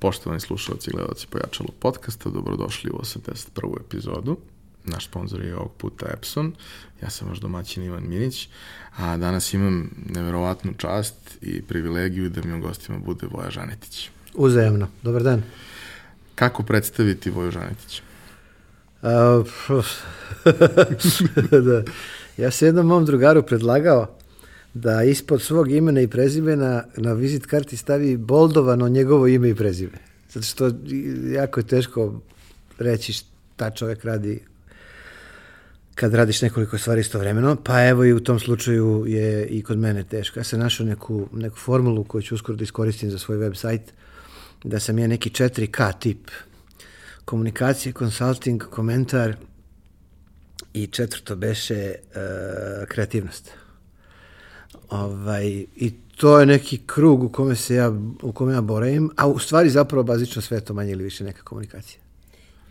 Poštovani slušalci i gledalci Pojačalo podcasta, dobrodošli u 81. epizodu. Naš sponsor je ovog puta Epson. Ja sam vaš domaćin Ivan Minić, a danas imam neverovatnu čast i privilegiju da mi u gostima bude Voja Žanetić. Uzajemno. Dobar dan. Kako predstaviti Voju Žanetić? A, da. Ja sam jednom mom drugaru predlagao da ispod svog imena i prezimena na vizit karti stavi boldovano njegovo ime i prezime. Zato što jako je teško reći šta čovjek radi kad radiš nekoliko stvari istovremeno, pa evo i u tom slučaju je i kod mene teško. Ja sam našao neku, neku formulu koju ću uskoro da iskoristim za svoj website, da sam ja neki 4K tip komunikacije, konsulting, komentar i četvrto beše uh, kreativnost. Ovaj, I to je neki krug u kome se ja, u kome ja boravim, a u stvari zapravo bazično sve to manje ili više neka komunikacija.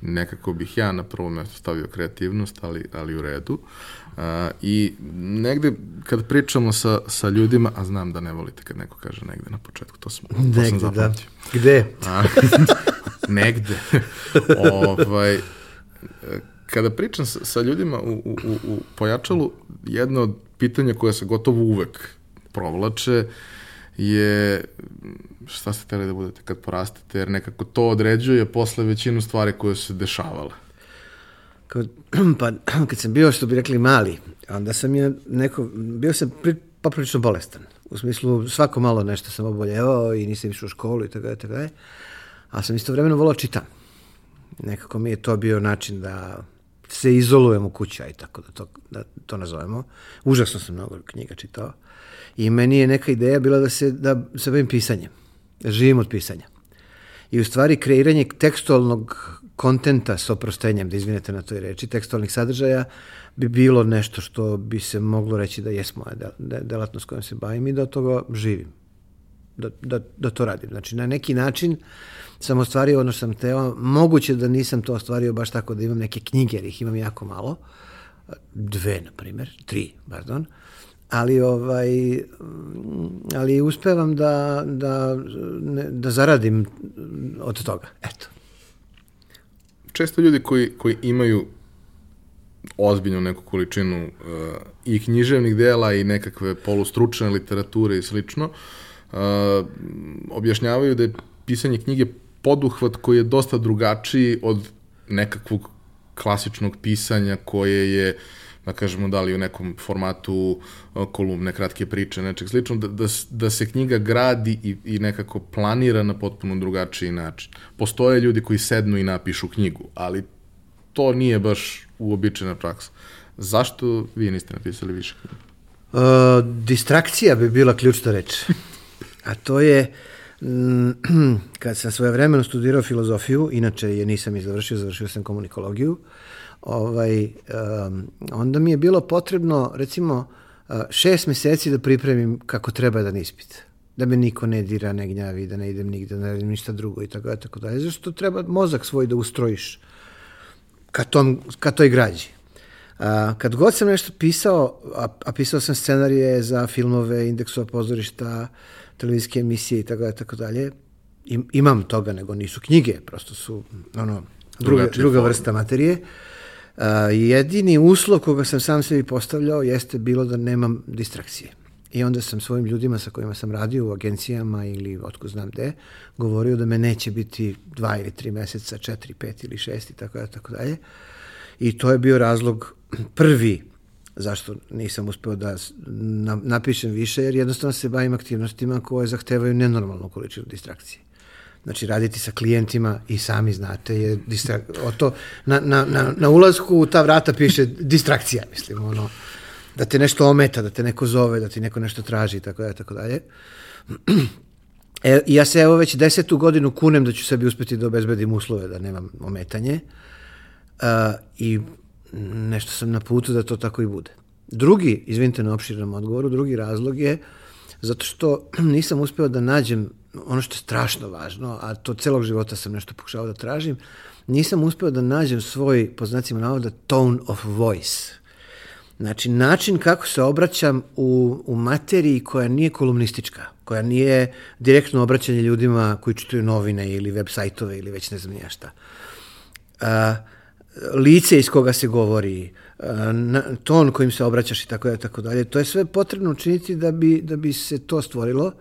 Nekako bih ja na prvo mesto stavio kreativnost, ali, ali u redu. Uh, I negde kad pričamo sa, sa ljudima, a znam da ne volite kad neko kaže negde na početku, to, sam, to negde, sam da. zapamtio. Gde? A, negde. ovaj, kada pričam sa, sa ljudima u, u, u pojačalu, jedno od pitanja koje se gotovo uvek provlače je šta ste teli da budete kad porastete, jer nekako to određuje posle većinu stvari koje su se dešavale. Kad, pa, kad sam bio, što bi rekli, mali, onda sam je neko, bio sam pri, poprilično bolestan. U smislu, svako malo nešto sam oboljevao i nisam išao u školu i tako da, tako da. A sam istovremeno volao čitam. Nekako mi je to bio način da se izolujem u kući, aj tako da to, da to nazovemo. Užasno sam mnogo knjiga čitao. I meni je neka ideja bila da se, da se bavim pisanjem. Da živim od pisanja. I u stvari kreiranje tekstualnog kontenta s oprostenjem, da izvinete na toj reči, tekstualnih sadržaja, bi bilo nešto što bi se moglo reći da jes moja del, de, delatnost kojom se bavim i da od toga živim. Da, da, da to radim. Znači, na neki način sam ostvario ono što sam teo. Moguće da nisam to ostvario baš tako da imam neke knjige, jer ih imam jako malo. Dve, na primjer, tri, pardon. Ali, ovaj, ali uspevam da, da, da zaradim od toga. Eto. Često ljudi koji, koji imaju ozbiljnu neku količinu uh, i književnih dela i nekakve polustručne literature i slično, uh, objašnjavaju da je pisanje knjige poduhvat koji je dosta drugačiji od nekakvog klasičnog pisanja koje je da kažemo da li u nekom formatu kolumne, kratke priče, nečeg slično, da, da, da se knjiga gradi i, i nekako planira na potpuno drugačiji način. Postoje ljudi koji sednu i napišu knjigu, ali to nije baš uobičajena praksa. Zašto vi niste napisali više knjiga? Uh, distrakcija bi bila ključna reč. A to je kad sam svoje vremeno studirao filozofiju, inače je nisam i završio, završio sam komunikologiju, ovaj, um, onda mi je bilo potrebno, recimo, šest meseci da pripremim kako treba da ispit. Da me niko ne dira, ne gnjavi, da ne idem nigde, da ne radim ništa drugo i tako da, tako da. Zašto treba mozak svoj da ustrojiš ka, tom, ka toj građi. A, kad god sam nešto pisao, a, a pisao sam scenarije za filmove, indeksova pozorišta, televizijske emisije i tako da, tako dalje, imam toga, nego nisu knjige, prosto su ono, druga, druga vrsta materije. Uh, jedini uslov koga sam sam sebi postavljao jeste bilo da nemam distrakcije. I onda sam svojim ljudima sa kojima sam radio u agencijama ili otko znam gde, govorio da me neće biti dva ili tri meseca, četiri, pet ili šest i tako da, tako dalje. I to je bio razlog prvi zašto nisam uspeo da napišem više, jer jednostavno se bavim aktivnostima koje zahtevaju nenormalnu količinu distrakcije. Znači, raditi sa klijentima i sami znate je distrak... o to, na, na, na, na ulazku u ta vrata piše distrakcija, mislim, ono, da te nešto ometa, da te neko zove, da ti neko nešto traži i tako dalje, tako dalje. E, ja se evo već desetu godinu kunem da ću sebi uspeti da obezbedim uslove, da nemam ometanje. Uh, I nešto sam na putu da to tako i bude. Drugi, izvinite na opširnom odgovoru, drugi razlog je zato što nisam uspeo da nađem ono što je strašno važno, a to celog života sam nešto pokušao da tražim, nisam uspeo da nađem svoj, po znacima navoda, tone of voice. Znači, način kako se obraćam u, u materiji koja nije kolumnistička, koja nije direktno obraćanje ljudima koji čitaju novine ili web sajtove ili već ne znam nija šta. A, lice iz koga se govori, na, ton kojim se obraćaš i tako dalje, tako dalje. To je sve potrebno učiniti da bi, da bi se to stvorilo.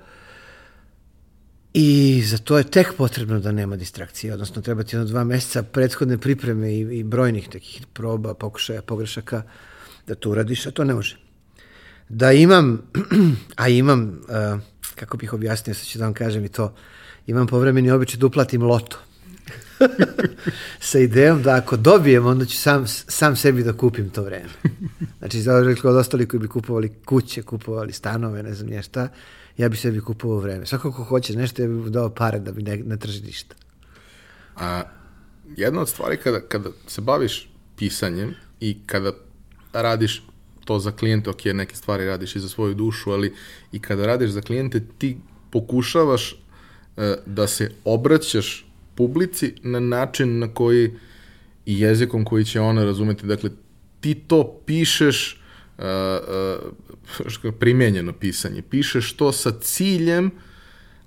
I za to je tek potrebno da nema distrakcije, odnosno treba ti jedno dva meseca prethodne pripreme i, i brojnih takih proba, pokušaja, pogrešaka da to uradiš, a to ne može. Da imam, a imam, uh, kako bih objasnio, sad ću da vam kažem i to, imam povremeni običaj da uplatim loto. sa idejom da ako dobijem, onda ću sam, sam sebi da kupim to vreme. Znači, za od ostali koji bi kupovali kuće, kupovali stanove, ne znam šta, ja bi sebi kupovao vreme. Svako ko hoće nešto, ja bih dao pare da bi ne, ne traži ništa. A, jedna od stvari kada, kada se baviš pisanjem i kada radiš to za klijente, ok, neke stvari radiš i za svoju dušu, ali i kada radiš za klijente, ti pokušavaš e, da se obraćaš publici na način na koji i jezikom koji će ona razumeti. Dakle, ti to pišeš uh, uh, primjenjeno pisanje. Pišeš to sa ciljem,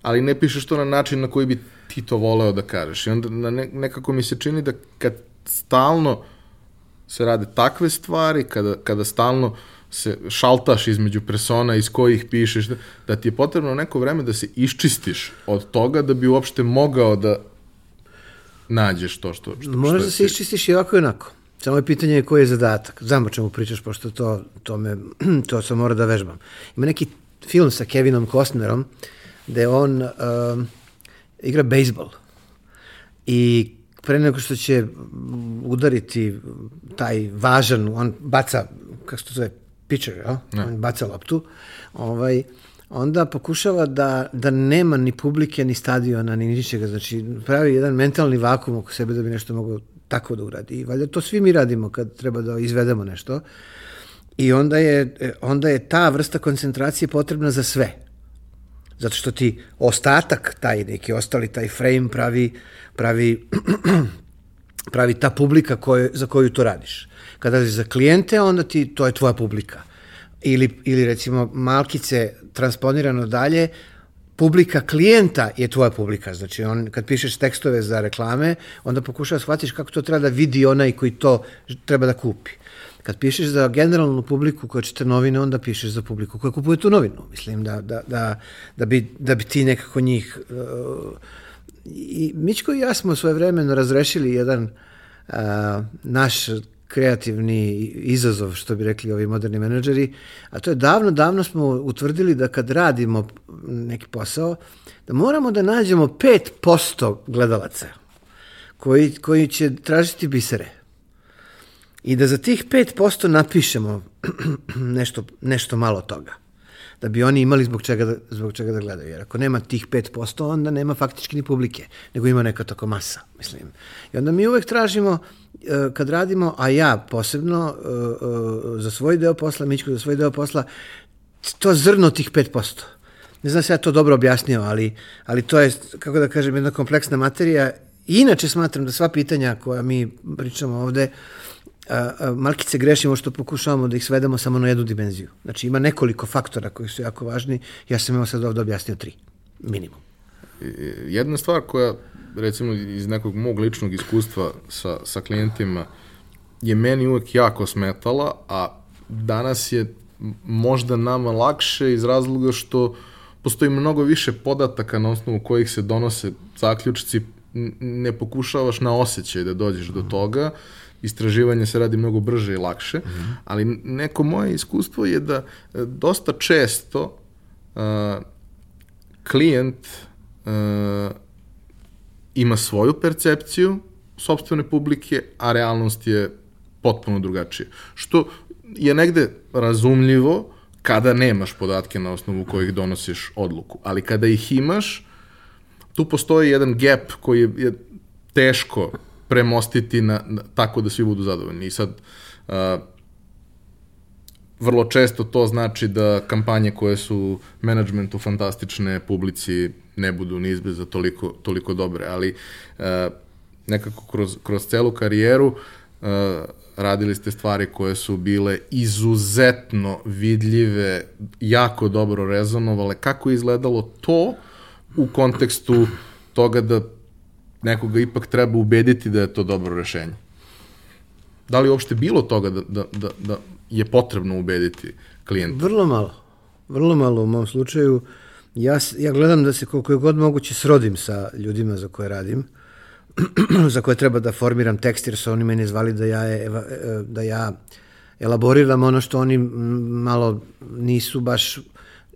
ali ne pišeš to na način na koji bi ti to voleo da kažeš. I onda ne, nekako mi se čini da kad stalno se rade takve stvari, kada, kada stalno se šaltaš između persona iz kojih pišeš, da, da ti je potrebno neko vreme da se iščistiš od toga da bi uopšte mogao da nađeš to što... što Možeš što da se iščistiš i ovako i onako. Samo je pitanje koji je zadatak. Znam o čemu pričaš, pošto to, to, me, to sam mora da vežbam. Ima neki film sa Kevinom Costnerom, gde on uh, igra bejsbol. I pre nego što će udariti taj važan, on baca, kako se to zove, pitcher, ja? On baca loptu, ovaj, onda pokušava da, da nema ni publike, ni stadiona, ni ničega. Znači, pravi jedan mentalni vakum oko sebe da bi nešto mogao tako da uradi. I valjda to svi mi radimo kad treba da izvedemo nešto. I onda je, onda je ta vrsta koncentracije potrebna za sve. Zato što ti ostatak, taj neki ostali, taj frame pravi, pravi, pravi ta publika koje, za koju to radiš. Kada radiš za klijente, onda ti, to je tvoja publika. Ili, ili recimo malkice transponirano dalje, publika klijenta je tvoja publika. Znači, on, kad pišeš tekstove za reklame, onda pokušava da shvatiš kako to treba da vidi onaj koji to treba da kupi. Kad pišeš za generalnu publiku koja čita novine, onda pišeš za publiku koja kupuje tu novinu. Mislim da, da, da, da, bi, da bi ti nekako njih... Uh, I Mičko i ja smo svoje vremeno razrešili jedan uh, naš kreativni izazov, što bi rekli ovi moderni menadžeri, a to je davno, davno smo utvrdili da kad radimo neki posao, da moramo da nađemo 5% gledalaca koji, koji će tražiti bisere. I da za tih 5% napišemo nešto, nešto malo toga da bi oni imali zbog čega da, zbog čega da gledaju. Jer ako nema tih 5%, onda nema faktički ni publike, nego ima neka tako masa, mislim. I onda mi uvek tražimo, kad radimo, a ja posebno e, e, za svoj deo posla, Mičko za svoj deo posla, to zrno tih 5%. Ne znam se ja to dobro objasnio, ali, ali to je, kako da kažem, jedna kompleksna materija. Inače smatram da sva pitanja koja mi pričamo ovde, malkice grešimo što pokušavamo da ih svedemo samo na jednu dimenziju. Znači ima nekoliko faktora koji su jako važni, ja sam evo sad ovde objasnio tri, minimum. Jedna stvar koja, recimo iz nekog mog ličnog iskustva sa, sa klijentima, je meni uvek jako smetala, a danas je možda nama lakše iz razloga što postoji mnogo više podataka na osnovu kojih se donose zaključci, ne pokušavaš na osjećaj da dođeš do toga, istraživanje se radi mnogo brže i lakše, mm -hmm. ali neko moje iskustvo je da e, dosta često uh, klijent uh, ima svoju percepciju sobstvene publike, a realnost je potpuno drugačija. Što je negde razumljivo kada nemaš podatke na osnovu kojih donosiš odluku, ali kada ih imaš, tu postoji jedan gap koji je, je teško premostiti na, na, tako da svi budu zadovoljni. I sad, uh, vrlo često to znači da kampanje koje su menadžmentu fantastične, publici ne budu ni izbliza toliko, toliko dobre, ali uh, nekako kroz, kroz celu karijeru uh, radili ste stvari koje su bile izuzetno vidljive, jako dobro rezonovale. Kako je izgledalo to u kontekstu toga da nekoga ipak treba ubediti da je to dobro rešenje? Da li uopšte bilo toga da, da, da, da je potrebno ubediti klijenta? Vrlo malo. Vrlo malo u mom slučaju. Ja, ja gledam da se koliko je god moguće srodim sa ljudima za koje radim, za koje treba da formiram tekst, jer su oni mene zvali da ja, e, da ja elaboriram ono što oni malo nisu baš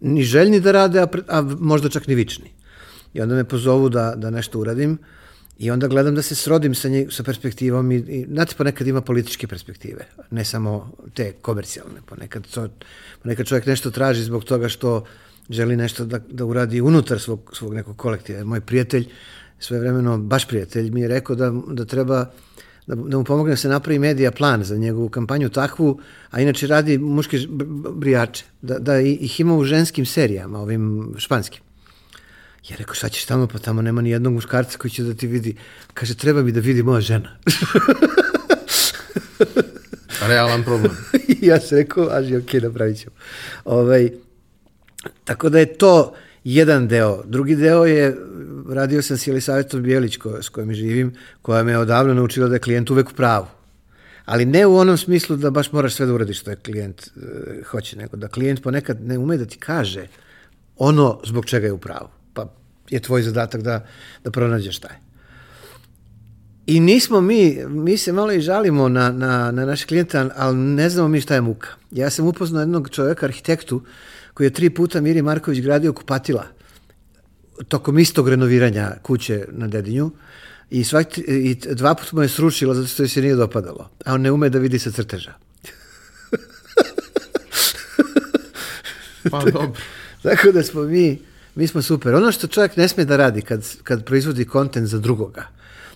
ni željni da rade, a, a možda čak ni vični. I onda me pozovu da, da nešto uradim i onda gledam da se srodim sa, nje, sa perspektivom i, i znate, ponekad ima političke perspektive, ne samo te komercijalne. Ponekad, to, ponekad čovjek nešto traži zbog toga što želi nešto da, da uradi unutar svog, svog nekog kolektiva. Moj prijatelj, sve vremeno, baš prijatelj, mi je rekao da, da treba da, da mu pomogne da se napravi medija plan za njegovu kampanju takvu, a inače radi muške brijače, da, da ih ima u ženskim serijama, ovim španskim. Ja rekao, šta ćeš tamo, pa tamo nema ni jednog muškarca koji će da ti vidi. Kaže, treba mi da vidi moja žena. Realan problem. ja sam rekao, aži, ok, napravit ćemo. Ovaj, tako da je to jedan deo. Drugi deo je, radio sam s Jelisavetom Bijelić ko, s kojom živim, koja me odavno naučila da je klijent uvek u pravu. Ali ne u onom smislu da baš moraš sve da uradiš što je klijent uh, hoće, nego da klijent ponekad ne ume da ti kaže ono zbog čega je u pravu. Pa je tvoj zadatak da, da pronađeš taj. I nismo mi, mi se malo i žalimo na, na, na naše klijenta, ali ne znamo mi šta je muka. Ja sam upoznao jednog čovjeka, arhitektu, koji je tri puta Miri Marković gradio kupatila tokom istog renoviranja kuće na Dedinju i, svaki, i dva puta mu je srušilo zato što se nije dopadalo. A on ne ume da vidi sa crteža. pa dobro. Tako da smo mi, mi smo super. Ono što čovjek ne sme da radi kad, kad proizvodi kontent za drugoga,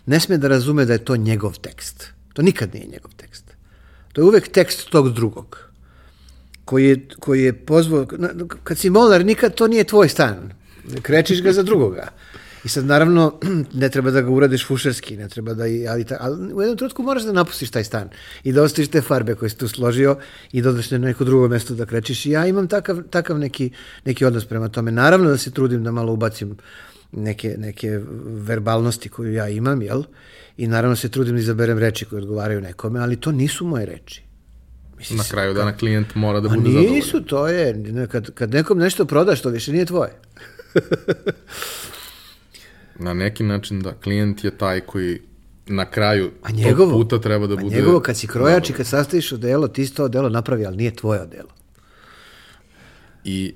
ne sme da razume da je to njegov tekst. To nikad nije njegov tekst. To je uvek tekst tog drugog koji je, koji je pozvao, kad si molar, nikad to nije tvoj stan. Krečiš ga za drugoga. I sad, naravno, ne treba da ga uradiš fušerski, ne treba da, ali, ta, ali u jednom trenutku moraš da napustiš taj stan i da ostaviš te farbe koje si tu složio i da odeš na neko drugo mesto da krečiš. I ja imam takav, takav neki, neki odnos prema tome. Naravno da se trudim da malo ubacim neke, neke verbalnosti koju ja imam, jel? I naravno se trudim da izaberem reči koje odgovaraju nekome, ali to nisu moje reči. Mislim, na kraju dana klijent mora da bude zadovoljan. Nisu, to je, kad, kad nekom nešto prodaš, to više nije tvoje. na neki način da, klijent je taj koji na kraju a njegovo, tog puta treba da bude... A njegovo, kad si krojač i kad sastaviš odelo, ti si to odelo napravi, ali nije tvoje odelo. I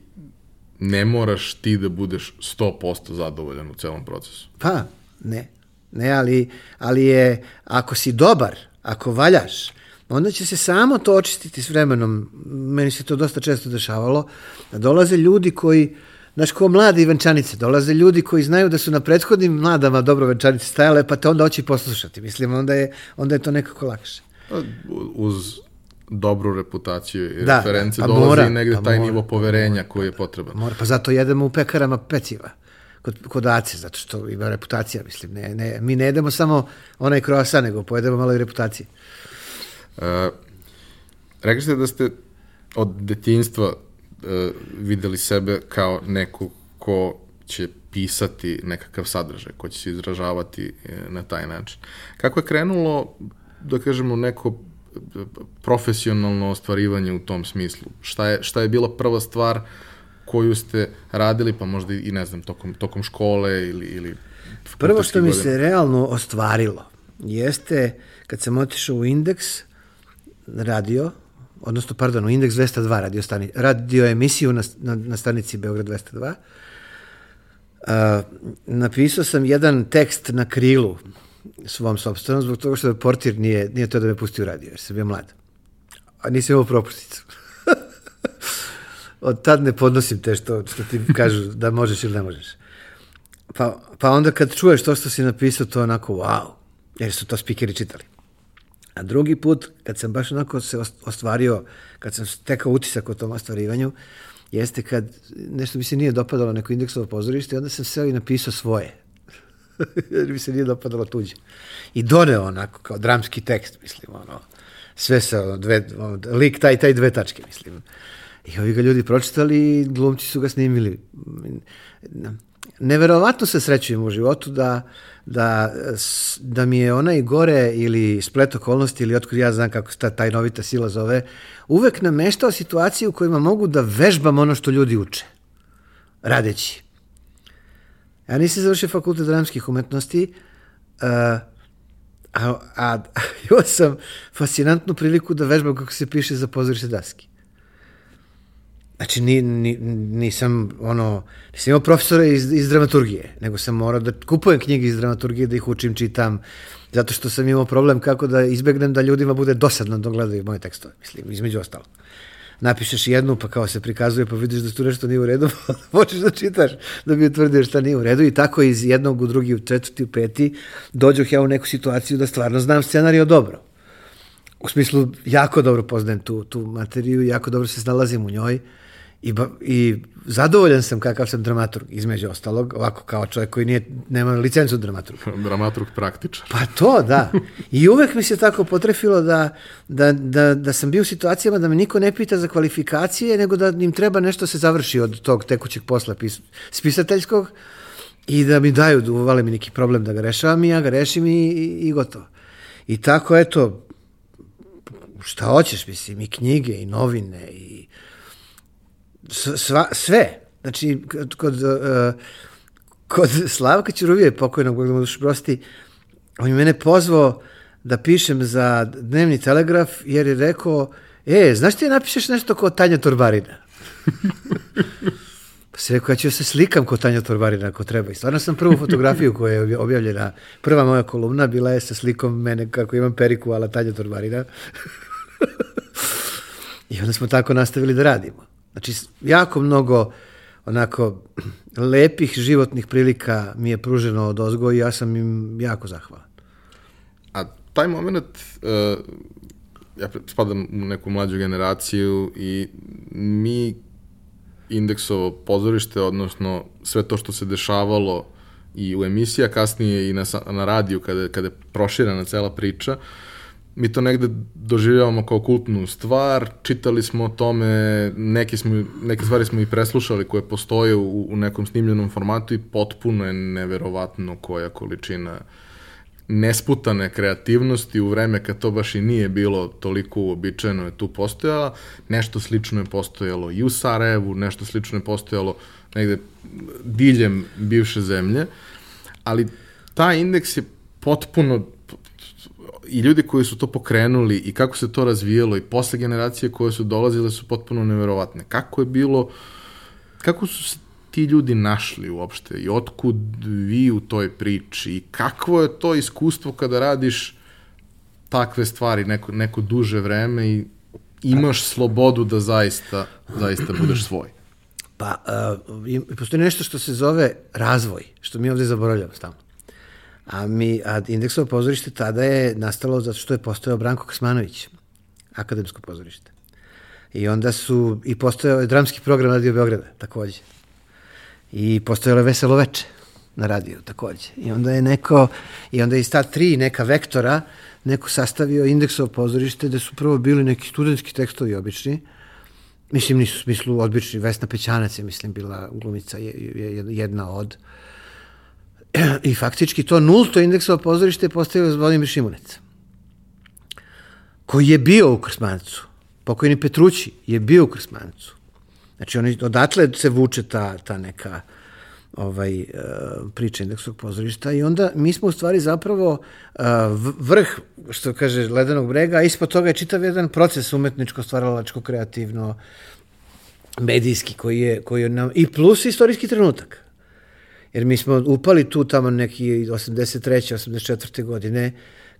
ne moraš ti da budeš 100% zadovoljan u celom procesu. Pa, ne. Ne, ali, ali je, ako si dobar, ako valjaš, onda će se samo to očistiti s vremenom. Meni se to dosta često dešavalo. Da dolaze ljudi koji, znaš, ko mladi venčanice, dolaze ljudi koji znaju da su na prethodnim mladama dobro venčanice stajale, pa te onda hoće poslušati. Mislim, onda je, onda je to nekako lakše. Pa, uz dobru reputaciju i da, reference pa dolazi mora, i negde pa taj mora, nivo poverenja koji je potreban. Mora, pa zato jedemo u pekarama peciva kod, kod Ace, zato što ima reputacija, mislim. Ne, ne, mi ne jedemo samo onaj kroasa, nego pojedemo malo i reputacije. Uh, rekli ste da ste od detinjstva uh, videli sebe kao neko ko će pisati nekakav sadržaj, ko će se izražavati e, na taj način. Kako je krenulo, da kažemo, neko profesionalno ostvarivanje u tom smislu? Šta je, šta je bila prva stvar koju ste radili, pa možda i ne znam, tokom, tokom škole ili, ili Prvo što mi se realno ostvarilo jeste kad sam otišao u indeks, radio, odnosno, pardon, u Indeks 202 radio, stani, radio emisiju na, na, na stanici Beograd 202. Uh, napisao sam jedan tekst na krilu svom sobstvenom, zbog toga što portir nije, nije to da me pusti u radio, jer sam bio mlad. A nisam imao propusticu. Od tad ne podnosim te što, što ti kažu da možeš ili ne možeš. Pa, pa onda kad čuješ to što si napisao, to onako wow, jer su to spikeri čitali. A drugi put, kad sam baš onako se ostvario, kad sam stekao utisak o tom ostvarivanju, jeste kad nešto mi se nije dopadalo neko indeksovo pozorište, onda sam seo i napisao svoje. jer mi se nije dopadalo tuđe. I doneo onako kao dramski tekst, mislim, ono, sve sa ono, dve, ono, lik taj, taj dve tačke, mislim. I ovi ga ljudi pročitali i glumci su ga snimili. Neverovatno se srećujem u životu da, da, da mi je onaj gore ili splet okolnosti ili otkud ja znam kako se ta tajnovita sila zove, uvek nameštao situaciju u kojima mogu da vežbam ono što ljudi uče, radeći. Ja nisam završio fakultet dramskih umetnosti, uh, a, a imao sam fascinantnu priliku da vežbam kako se piše za pozorište daski. Znači, ni, ni, nisam, ono, nisam imao profesora iz, iz dramaturgije, nego sam morao da kupujem knjige iz dramaturgije, da ih učim, čitam, zato što sam imao problem kako da izbegnem da ljudima bude dosadno da gledaju moje tekstove, mislim, između ostalo. Napišeš jednu, pa kao se prikazuje, pa vidiš da tu nešto nije u redu, pa počneš da čitaš, da bi utvrdio šta nije u redu i tako iz jednog u drugi, u četvrti, u peti, dođoh ja u neku situaciju da stvarno znam scenario dobro. U smislu, jako dobro poznajem tu, tu materiju, jako dobro se snalazim u njoj, I, I zadovoljan sam kakav sam dramaturg, između ostalog, ovako kao čovjek koji nije, nema licencu dramaturga. dramaturg praktičar. Pa to, da. I uvek mi se tako potrefilo da, da, da, da sam bio u situacijama da me niko ne pita za kvalifikacije, nego da im treba nešto se završi od tog tekućeg posla pis, spisateljskog i da mi daju, da uvale mi neki problem da ga rešavam i ja ga rešim i, i, i gotovo. I tako, eto, šta hoćeš, mislim, i knjige, i novine, i sva, sve. Znači, kod, uh, kod Slavka Ćuruvije, pokojnog, Bog da mu dušu prosti, on je mene pozvao da pišem za dnevni telegraf, jer je rekao, e, znaš ti napišeš nešto kao Tanja Torbarina? pa se rekao, ja ću da se slikam kao Tanja Torbarina ako treba. I stvarno sam prvu fotografiju koja je objavljena, prva moja kolumna bila je sa slikom mene kako imam periku ala Tanja Torbarina. I onda smo tako nastavili da radimo. Znači, jako mnogo onako lepih životnih prilika mi je pruženo od ozgo i ja sam im jako zahvalan. A taj moment, uh, ja spadam u neku mlađu generaciju i mi indeksovo pozorište, odnosno sve to što se dešavalo i u emisija, kasnije i na, na radiju kada, kada je proširana cela priča, uh, mi to negde doživljavamo kao kultnu stvar, čitali smo o tome, neke, smo, neke stvari smo i preslušali koje postoje u, u nekom snimljenom formatu i potpuno je neverovatno koja količina nesputane kreativnosti u vreme kad to baš i nije bilo toliko uobičajeno je tu postojala. Nešto slično je postojalo i u Sarajevu, nešto slično je postojalo negde diljem bivše zemlje, ali taj indeks je potpuno i ljudi koji su to pokrenuli i kako se to razvijelo i posle generacije koje su dolazile su potpuno neverovatne. Kako je bilo, kako su se ti ljudi našli uopšte i otkud vi u toj priči i kakvo je to iskustvo kada radiš takve stvari neko, neko duže vreme i imaš slobodu da zaista, zaista budeš svoj. Pa, uh, postoji nešto što se zove razvoj, što mi ovde zaboravljamo stalno. A, mi, a indeksovo pozorište tada je nastalo zato što je postojao Branko Kasmanović, akademsko pozorište. I onda su, i postojao je dramski program Radio Beograda, takođe. I postojalo je Veselo veče na radiju, takođe. I onda je neko, i onda je iz ta tri neka vektora neko sastavio indeksovo pozorište gde su prvo bili neki studentski tekstovi obični, mislim nisu u smislu odbični, Vesna Pećanac je mislim bila glumica jedna od, uh, I faktički to nulto indeksovo pozorište je postavio Zvonimir Šimunec, koji je bio u Krsmancu. Pokojni Petrući je bio u Krsmancu. Znači, oni, odatle se vuče ta, ta neka ovaj, uh, priča indeksovog pozorišta i onda mi smo u stvari zapravo uh, vrh, što kaže, ledenog brega, a ispod toga je čitav jedan proces umetničko, stvaralačko, kreativno, medijski koji je, koji je nam, i plus istorijski trenutak. Jer mi smo upali tu tamo neki 83. 84. godine,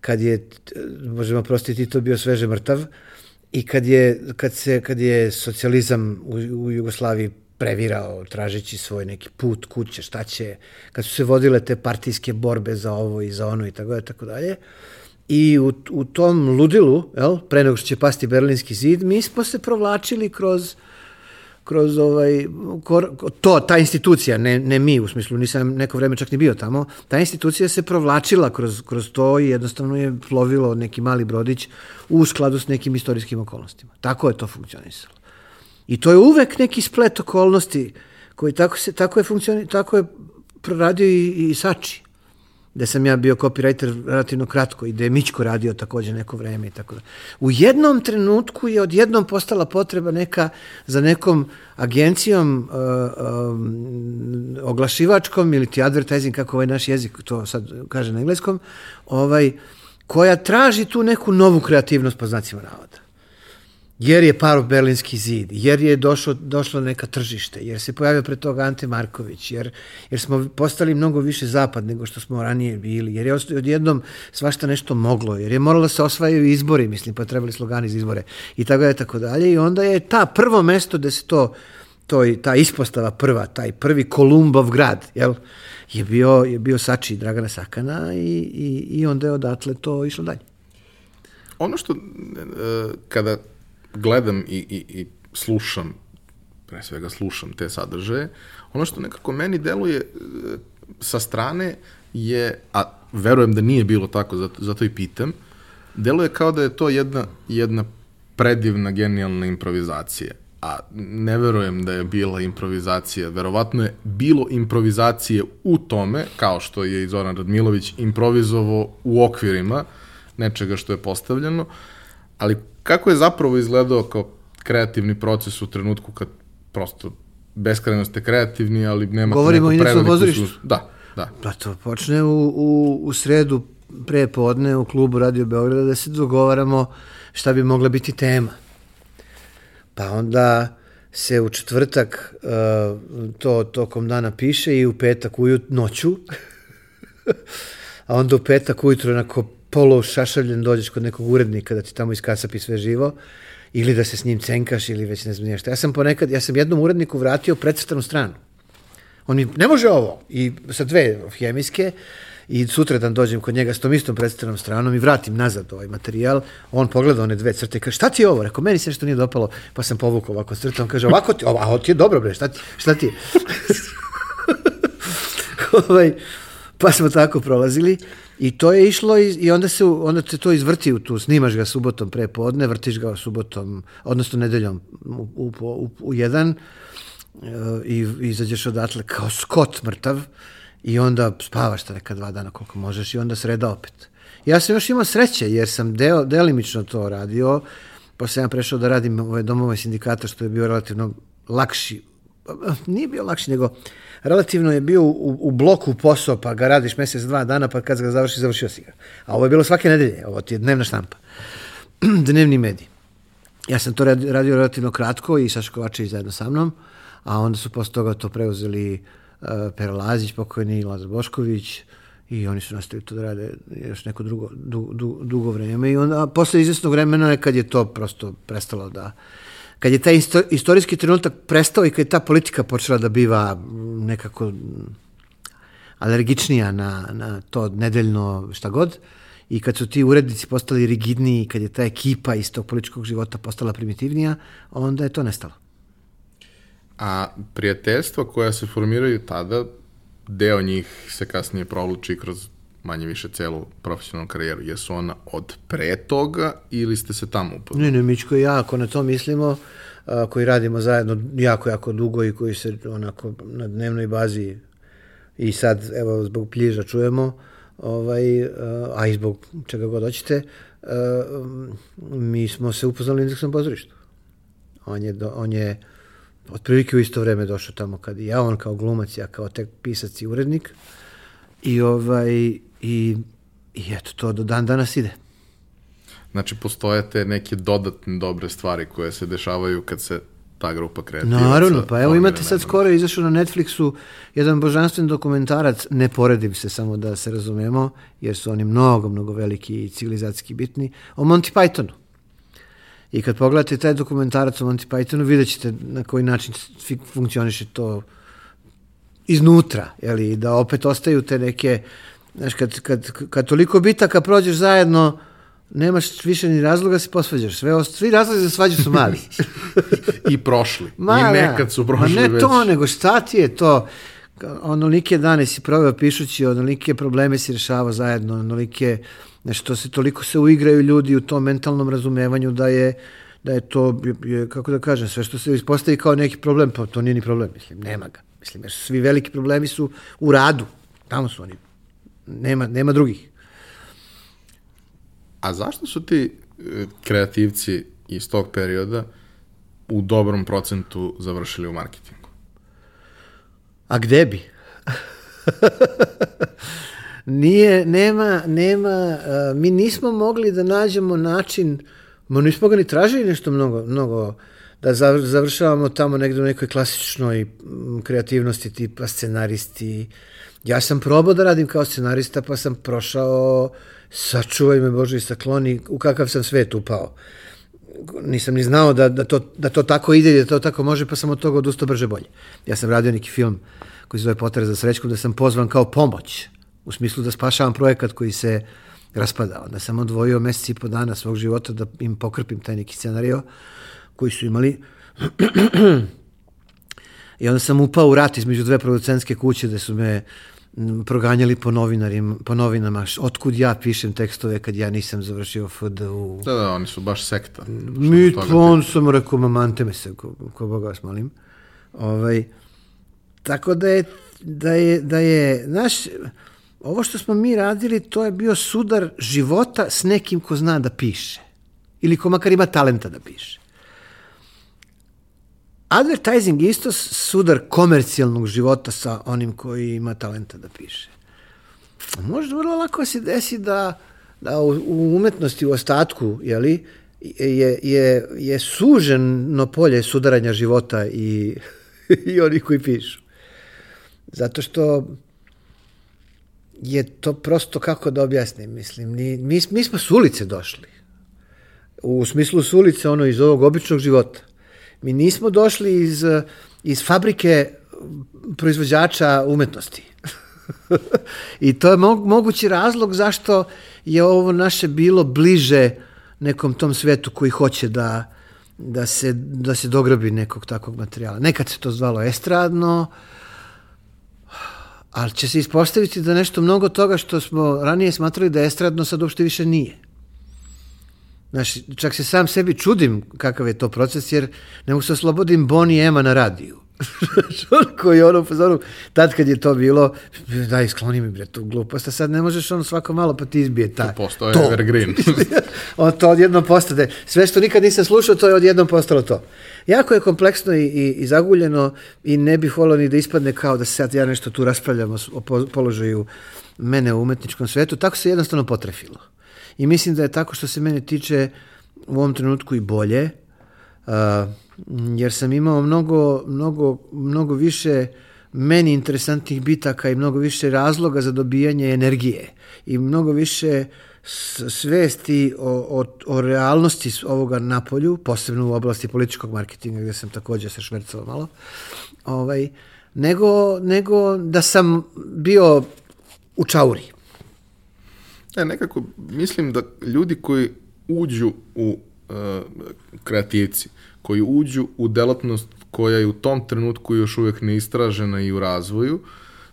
kad je, možemo prostiti, to bio sveže mrtav, i kad je, kad se, kad je socijalizam u, u Jugoslaviji previrao, tražeći svoj neki put, kuće, šta će, kad su se vodile te partijske borbe za ovo i za ono i tako dalje, tako dalje. I u, u tom ludilu, jel, pre nego što će pasti Berlinski zid, mi smo se provlačili kroz kroz ovaj, kor, to, ta institucija, ne, ne mi, u smislu nisam neko vreme čak ni bio tamo, ta institucija se provlačila kroz, kroz to i jednostavno je plovilo neki mali brodić u skladu s nekim istorijskim okolnostima. Tako je to funkcionisalo. I to je uvek neki splet okolnosti koji tako, se, tako je funkcioni, tako je proradio i, i Sači gde sam ja bio copywriter relativno kratko i gde je Mićko radio takođe neko vreme i tako da. U jednom trenutku je odjednom postala potreba neka za nekom agencijom uh, um, oglašivačkom ili ti advertising, kako ovaj naš jezik to sad kaže na engleskom, ovaj, koja traži tu neku novu kreativnost po znacima navoda jer je paro Berlinski zid, jer je došlo, došlo neka tržište, jer se pojavio pre toga Ante Marković, jer, jer smo postali mnogo više zapad nego što smo ranije bili, jer je odjednom svašta nešto moglo, jer je moralo da se osvajaju izbori, mislim, pa trebali slogani za izbore i tako dalje, tako dalje. I onda je ta prvo mesto da se to, to ta ispostava prva, taj prvi Kolumbov grad, jel, je bio, je bio Sači Dragana Sakana i, i, i onda je odatle to išlo dalje. Ono što, e, kada gledam i, i, i slušam, pre svega slušam te sadržaje, ono što nekako meni deluje e, sa strane je, a verujem da nije bilo tako, zato, zato i pitam, deluje kao da je to jedna, jedna predivna, genijalna improvizacija. A ne verujem da je bila improvizacija. Verovatno je bilo improvizacije u tome, kao što je i Zoran Radmilović improvizovo u okvirima nečega što je postavljeno, ali kako je zapravo izgledao kao kreativni proces u trenutku kad prosto beskrajno ste kreativni, ali nemate Govorimo neku preveliku... Govorimo Su... Da, da. Pa to počne u, u, u sredu pre podne u klubu Radio Beograda da se dogovaramo šta bi mogla biti tema. Pa onda se u četvrtak uh, to tokom dana piše i u petak ujut noću. a onda u petak ujutro onako polo šašavljen dođeš kod nekog urednika da ti tamo iskasapi sve živo ili da se s njim cenkaš ili već ne znam nešto. Ja sam ponekad, ja sam jednom uredniku vratio precrtanu stranu. On mi, ne može ovo. I sa dve hemijske, i sutra dan dođem kod njega s tom istom predstavljenom stranom i vratim nazad ovaj materijal, on pogleda one dve crte i kaže, šta ti je ovo? Rekao, meni se nešto nije dopalo, pa sam povukao ovako crtom, kaže, ovako ti, ovo, ti je dobro bre, šta ti, šta ti je? ovaj, pa smo tako prolazili I to je išlo i, i onda se onda se to izvrti u tu, snimaš ga subotom pre podne, vrtiš ga subotom, odnosno nedeljom u, u, u, u jedan uh, i izađeš odatle kao skot mrtav i onda spavaš ta neka dva dana koliko možeš i onda sreda opet. Ja sam još imao sreće jer sam deo, delimično to radio, pa sam ja prešao da radim ove domove sindikata što je bio relativno lakši, nije bio lakši nego relativno je bio u, u bloku posao, pa ga radiš mesec, dva dana, pa kad ga završi, završio si ga. A ovo je bilo svake nedelje, ovo ti je dnevna štampa. Dnevni medij. Ja sam to radio, relativno kratko i Saša Kovačević zajedno sa mnom, a onda su posle toga to preuzeli uh, Pera Lazić, pokojni Lazar Bošković, i oni su nastavili to da rade još neko drugo, du, du, dugo vreme i onda, posle izvesnog vremena je kad je to prosto prestalo da, kad je taj isto, istorijski trenutak prestao i kad je ta politika počela da biva nekako alergičnija na, na to nedeljno šta god, i kad su ti urednici postali rigidniji, kad je ta ekipa iz tog političkog života postala primitivnija, onda je to nestalo. A prijateljstva koja se formiraju tada, deo njih se kasnije provluči kroz manje više celu profesionalnu karijeru. Jesu ona od pre toga ili ste se tamo upoznali? Ne, ne, Mičko i ja, ako na to mislimo, a, koji radimo zajedno jako, jako dugo i koji se onako na dnevnoj bazi i sad, evo, zbog pljiža čujemo, ovaj, a i zbog čega god hoćete, mi smo se upoznali u indeksnom pozorištu. On je, do, on je otprilike u isto vreme došao tamo kad i ja, on kao glumac, ja kao tek pisac i urednik. I ovaj, i, i eto, to do dan danas ide. Znači, postoje te neke dodatne dobre stvari koje se dešavaju kad se ta grupa kreativaca... Naravno, pa evo imate sad skoro izašao na Netflixu jedan božanstven dokumentarac, ne poredim se samo da se razumemo, jer su oni mnogo, mnogo veliki i civilizacijski bitni, o Monty Pythonu. I kad pogledate taj dokumentarac o Monty Pythonu, vidjet ćete na koji način funkcioniše to iznutra, jeli, da opet ostaju te neke Znaš, kad, kad, kad toliko bitaka prođeš zajedno, nemaš više ni razloga da se posvađaš. Sve, ost- svi razlozi za svađu su mali. I prošli. Ma, I da. nekad su prošli Ma ne već. to, nego šta ti je to? Onolike dane si proveo pišući, onolike probleme si rešavao zajedno, onolike, nešto se toliko se uigraju ljudi u tom mentalnom razumevanju da je da je to, je, kako da kažem, sve što se ispostavi kao neki problem, pa to nije ni problem, mislim, nema ga. Mislim, jer svi veliki problemi su u radu, tamo su oni, nema, nema drugih. A zašto su ti e, kreativci iz tog perioda u dobrom procentu završili u marketingu? A gde bi? Nije, nema, nema, uh, mi nismo mogli da nađemo način, ma nismo ga ni tražili nešto mnogo, mnogo da zav- završavamo tamo negde u nekoj klasičnoj kreativnosti tipa scenaristi. Ja sam probao da radim kao scenarista, pa sam prošao, sačuvaj me Bože i sakloni, u kakav sam svet upao. Nisam ni znao da, da, to, da to tako ide i da to tako može, pa sam od toga odustao brže bolje. Ja sam radio neki film koji se zove Potreba za srećku, da sam pozvan kao pomoć, u smislu da spašavam projekat koji se raspadao. Da sam odvojio meseci i po dana svog života da im pokrpim taj neki scenario koji su imali I onda sam upao u rat između dve producentske kuće da su me proganjali po, novinarim, po novinama. Otkud ja pišem tekstove kad ja nisam završio FDU? Da, da, oni su baš sekta. Mi on sam rekao, mamante me se, ko, ko Boga vas molim. Ovaj, tako da je, da je, da je, znaš, ovo što smo mi radili, to je bio sudar života s nekim ko zna da piše. Ili ko makar ima talenta da piše. Advertising je isto sudar komercijalnog života sa onim koji ima talenta da piše. Možda vrlo lako se desi da, da u, umetnosti, u ostatku, jeli, je, je, je suženo polje sudaranja života i, i onih koji pišu. Zato što je to prosto kako da objasnim, mislim, ni, mi, mi smo s ulice došli. U smislu s ulice, ono, iz ovog običnog života. Mi nismo došli iz, iz fabrike proizvođača umetnosti. I to je mo mogući razlog zašto je ovo naše bilo bliže nekom tom svetu koji hoće da, da, se, da se dograbi nekog takvog materijala. Nekad se to zvalo estradno, ali će se ispostaviti da nešto mnogo toga što smo ranije smatrali da je estradno sad uopšte više nije. Znaš, čak se sam sebi čudim kakav je to proces, jer ne mogu se oslobodim Boni Ema na radiju. koji je ono pozoru, tad kad je to bilo, daj, skloni mi bre tu glupost, a sad ne možeš ono svako malo pa ti izbije ta. To postoje evergreen. on to odjednom postade. Sve što nikad nisam slušao, to je odjednom postalo to. Jako je kompleksno i, i, i zaguljeno i ne bih volio ni da ispadne kao da se sad ja nešto tu raspravljam o, o položaju mene u umetničkom svetu. Tako se jednostavno potrefilo. I mislim da je tako što se mene tiče u ovom trenutku i bolje, uh, jer sam imao mnogo, mnogo, mnogo više meni interesantnih bitaka i mnogo više razloga za dobijanje energije i mnogo više svesti o, o, o realnosti ovoga napolju, posebno u oblasti političkog marketinga gde sam takođe se švercao malo, ovaj, nego, nego da sam bio u čauri. E, nekako mislim da ljudi koji uđu u uh, kreativci, koji uđu u delatnost koja je u tom trenutku još uvek neistražena i u razvoju,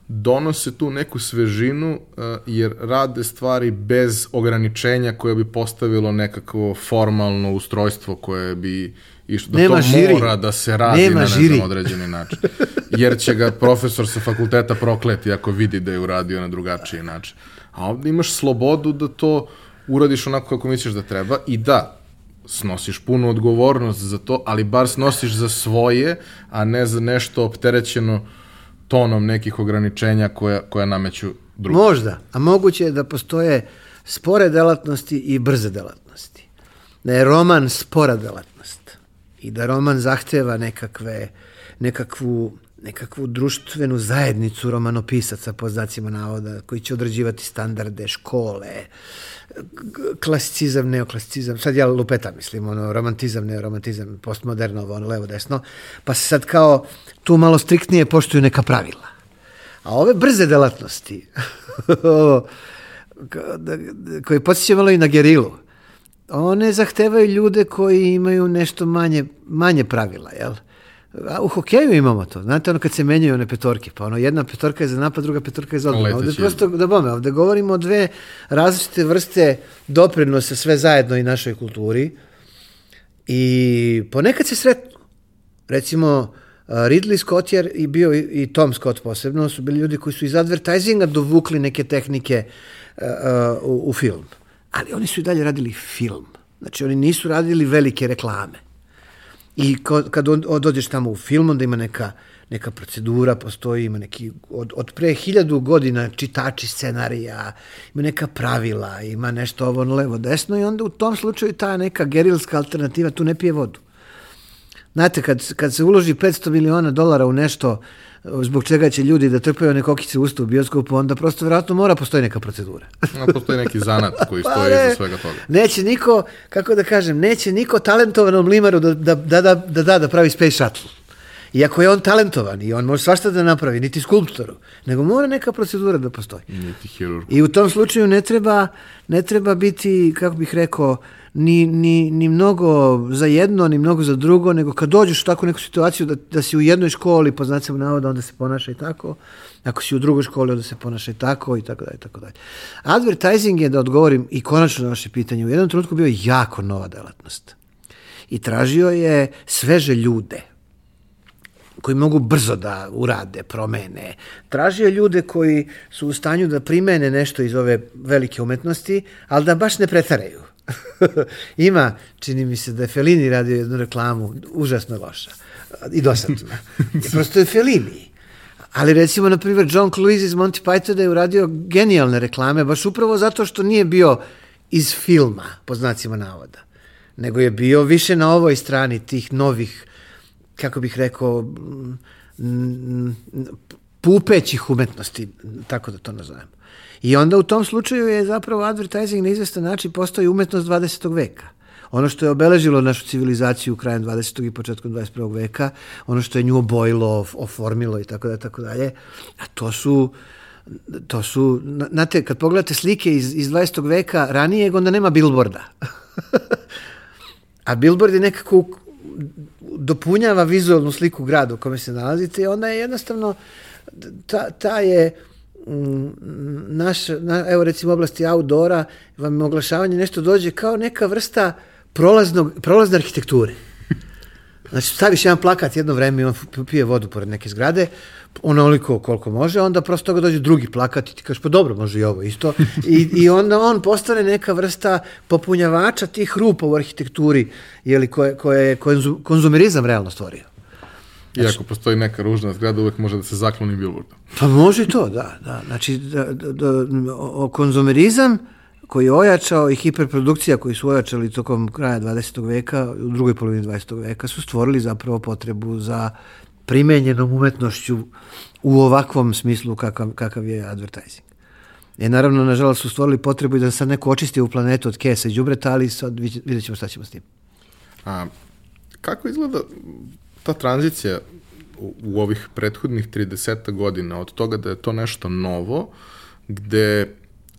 donose tu neku svežinu uh, jer rade stvari bez ograničenja koje bi postavilo nekakvo formalno ustrojstvo koje bi išlo da Nema to žiri. mora da se radi Nema na ne žiri. znam određeni način. Jer će ga profesor sa fakulteta prokleti ako vidi da je uradio na drugačiji način. A ovde imaš slobodu da to uradiš onako kako misliš da treba i da, snosiš punu odgovornost za to, ali bar snosiš za svoje, a ne za nešto opterećeno tonom nekih ograničenja koja, koja nameću drugi. Možda, a moguće je da postoje spore delatnosti i brze delatnosti. Da je roman spora delatnost i da roman zahteva nekakve, nekakvu, nekakvu društvenu zajednicu romanopisaca po znacima navoda koji će određivati standarde, škole, klasicizam, neoklasicizam, sad ja lupetam, mislim, ono, romantizam, neoromantizam, postmodernovo, ono, levo, desno, pa se sad kao tu malo striktnije poštuju neka pravila. A ove brze delatnosti, da- da- koji podsjeća malo i na gerilu, one zahtevaju ljude koji imaju nešto manje, manje pravila, jel? A u hokeju imamo to. Znate, ono kad se menjaju one petorke, pa ono jedna petorka je za napad, druga petorka je za odbranu. Ovde prosto, da bome, ovde govorimo o dve različite vrste doprinose sve zajedno i našoj kulturi. I ponekad se sretnu. Recimo, Ridley Scott je i bio i, Tom Scott posebno, su bili ljudi koji su iz advertisinga dovukli neke tehnike uh, u, u film. Ali oni su i dalje radili film. Znači, oni nisu radili velike reklame. I kad dođeš tamo u film, onda ima neka, neka procedura, postoji, ima neki, od, od pre hiljadu godina čitači scenarija, ima neka pravila, ima nešto ovo levo, desno i onda u tom slučaju ta neka gerilska alternativa tu ne pije vodu. Znate, kad, kad se uloži 500 miliona dolara u nešto zbog čega će ljudi da trpaju one kokice u usta u bioskopu, onda prosto vjerojatno mora postoji neka procedura. A postoji neki zanat koji Pa stoji ne. iza svega toga. Neće niko, kako da kažem, neće niko talentovanom limaru da da, da, da, da, da, da pravi space shuttle. Iako je on talentovan i on može svašta da napravi, niti skulptoru, nego mora neka procedura da postoji. Niti hirurg. I u tom slučaju ne treba, ne treba biti, kako bih rekao, ni, ni, ni mnogo za jedno, ni mnogo za drugo, nego kad dođeš u takvu neku situaciju da, da si u jednoj školi, po znacima navoda, onda se ponaša i tako, ako si u drugoj školi, onda se ponaša i tako, i tako dalje, tako dalje. Advertising je, da odgovorim i konačno na vaše pitanje, u jednom trenutku bio jako nova delatnost. I tražio je sveže ljude, koji mogu brzo da urade, promene. Tražio je ljude koji su u stanju da primene nešto iz ove velike umetnosti, ali da baš ne pretaraju. Ima, čini mi se da je Fellini radio jednu reklamu, užasno loša i dosadna. I prosto je Fellini. Ali recimo, na primjer, John Cleese iz Monty Pythona je uradio genijalne reklame, baš upravo zato što nije bio iz filma, po znacima navoda, nego je bio više na ovoj strani tih novih kako bih rekao, pupećih umetnosti, tako da to nazovem. I onda u tom slučaju je zapravo advertising na izvestan način postao umetnost 20. veka. Ono što je obeležilo našu civilizaciju krajem 20. i početkom 21. veka, ono što je nju obojilo, oformilo i tako da tako dalje, a to su to su, na- znate, kad pogledate slike iz, iz 20. veka ranijeg, onda nema billboarda. A billboard je nekako dopunjava vizualnu sliku grada u kome se nalazite i onda je jednostavno ta, ta je naš, na, evo recimo oblasti outdoora vam oglašavanje nešto dođe kao neka vrsta prolaznog, prolazne arhitekture. Znači, staviš jedan plakat jedno vreme i on pije vodu pored neke zgrade, onoliko koliko može, onda prosto toga dođe drugi plakat i ti kažeš, pa dobro, može i ovo isto. I, I onda on postane neka vrsta popunjavača tih rupa u arhitekturi, jeli, koje, koje je konzu- konzumerizam realno stvorio. Iako postoji neka ružna zgrada, uvek može da se zakloni billboardom. Pa može i to, da. da. Znači, da, da, da, o, konzumerizam koji je ojačao i hiperprodukcija koji su ojačali tokom kraja 20. veka, u drugoj polovini 20. veka, su stvorili zapravo potrebu za primenjenom umetnošću u ovakvom smislu kakav, kakav je advertising. E, naravno, nažalost, su stvorili potrebu i da sad neko očisti u planetu od kesa i đubreta, ali sad vid- vidjet ćemo šta ćemo s tim. A kako izgleda ta tranzicija u, ovih prethodnih 30 godina od toga da je to nešto novo, gde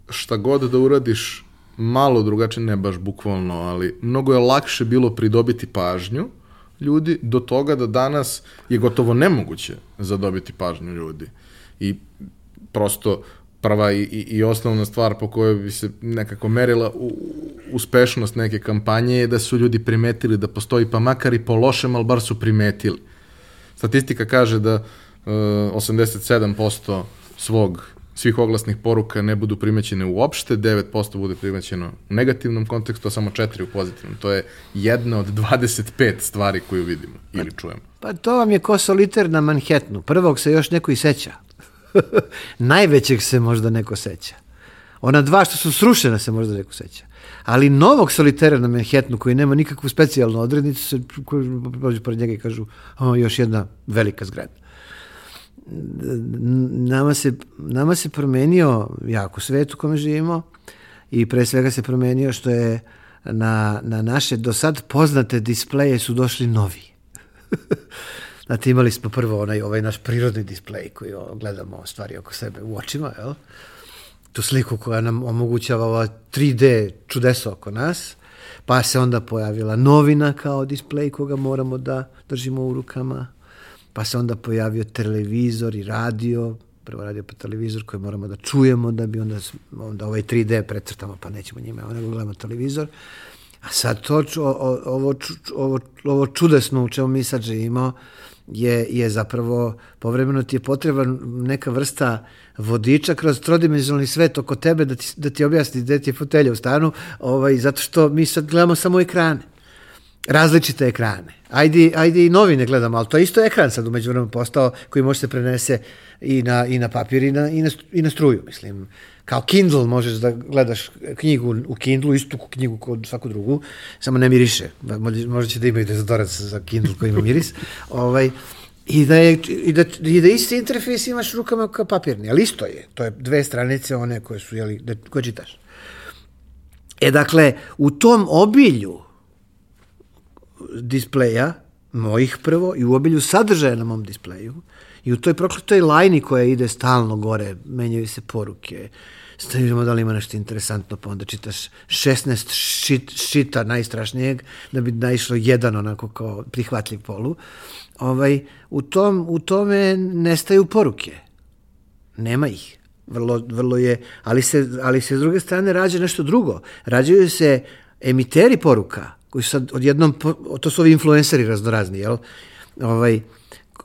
šta god da uradiš malo drugačije, ne baš bukvalno, ali mnogo je lakše bilo pridobiti pažnju ljudi do toga da danas je gotovo nemoguće zadobiti pažnju ljudi. I prosto prva i, i, i osnovna stvar po kojoj bi se nekako merila u, uspešnost neke kampanje je da su ljudi primetili da postoji, pa makar i po lošem, ali bar su primetili. Statistika kaže da uh, 87% svog svih oglasnih poruka ne budu primećene uopšte, 9% bude primećeno u negativnom kontekstu, a samo 4 u pozitivnom. To je jedna od 25 stvari koju vidimo ili čujemo. Pa to vam je ko soliter na Manhattanu. Prvog se još neko i seća. Najvećeg se možda neko seća. Ona dva što su srušena se možda neko seća. Ali novog solitera na Manhattanu koji nema nikakvu specijalnu odrednicu se prođu pored njega i kažu o, još jedna velika zgrada. Nama se, nama se promenio jako svet u kome živimo i pre svega se promenio što je na, na naše do sad poznate displeje su došli novi. Znate, imali smo prvo onaj, ovaj naš prirodni displej koji o, gledamo stvari oko sebe u očima, jel? Tu sliku koja nam omogućava ova 3D čudeso oko nas. Pa se onda pojavila novina kao displej koga moramo da držimo u rukama. Pa se onda pojavio televizor i radio, prvo radio pa televizor koji moramo da čujemo da bi onda, onda ovaj 3D precrtamo pa nećemo njime, nego gledamo televizor. A sad to, ovo, ovo, ovo čudesno u čemu mi sad živimo je, je zapravo povremeno ti je potreban neka vrsta vodiča kroz trodimenzionalni svet oko tebe da ti, da ti objasni gde ti je fotelja u stanu, ovaj, zato što mi sad gledamo samo ekrane različite ekrane. Ajde, ajde i novine gledamo, ali to je isto ekran sad umeđu vremenu postao koji može se prenese i na, i na papir i na, i, na, i na struju, mislim. Kao Kindle možeš da gledaš knjigu u Kindlu, istu knjigu kod svaku drugu, samo ne miriše. Možda će da imaju dezodorac za Kindle koji ima miris. ovaj, I da, je, i, da, I da isti interfejs imaš rukama kao papirni, ali isto je. To je dve stranice one koje su, jeli, da, koje čitaš. E, dakle, u tom obilju displeja, mojih prvo, i u obilju sadržaja na mom displeju, i u toj prokletoj lajni koja ide stalno gore, menjaju se poruke, stavimo da li ima nešto interesantno, pa onda čitaš 16 šit, šita najstrašnijeg, da bi naišlo jedan onako kao prihvatljiv polu. Ovaj, u, tom, u tome nestaju poruke. Nema ih. Vrlo, vrlo je, ali se, ali se s druge strane rađa nešto drugo. Rađaju se emiteri poruka, koji su sad odjednom, to su ovi influenceri raznorazni, jel? Ovaj,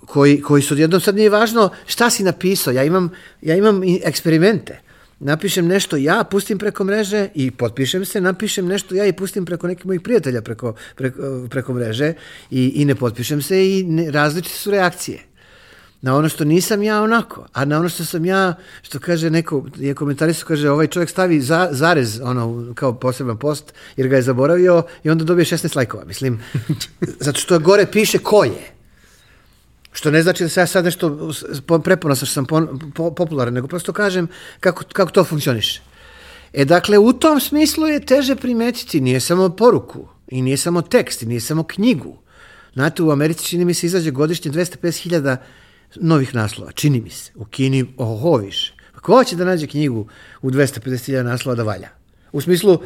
koji, koji su odjednom, sad nije važno šta si napisao, ja imam, ja imam eksperimente. Napišem nešto ja, pustim preko mreže i potpišem se, napišem nešto ja i pustim preko nekih mojih prijatelja preko, preko, preko mreže i, i ne potpišem se i ne, različite su reakcije na ono što nisam ja onako, a na ono što sam ja, što kaže neko, je komentarisao, kaže ovaj čovjek stavi za, zarez ono, kao poseban post, jer ga je zaboravio i onda dobije 16 lajkova, mislim, zato što gore piše ko je. Što ne znači da se ja sad nešto preponosan što sam po, po, popularan, nego prosto kažem kako, kako to funkcioniše. E dakle, u tom smislu je teže primetiti, nije samo poruku, i nije samo tekst, i nije samo knjigu. Znate, u Americi čini mi se izađe godišnje 250.000 novih naslova, čini mi se. U Kini, oho, više. Pa ko će da nađe knjigu u 250.000 naslova da valja? U smislu,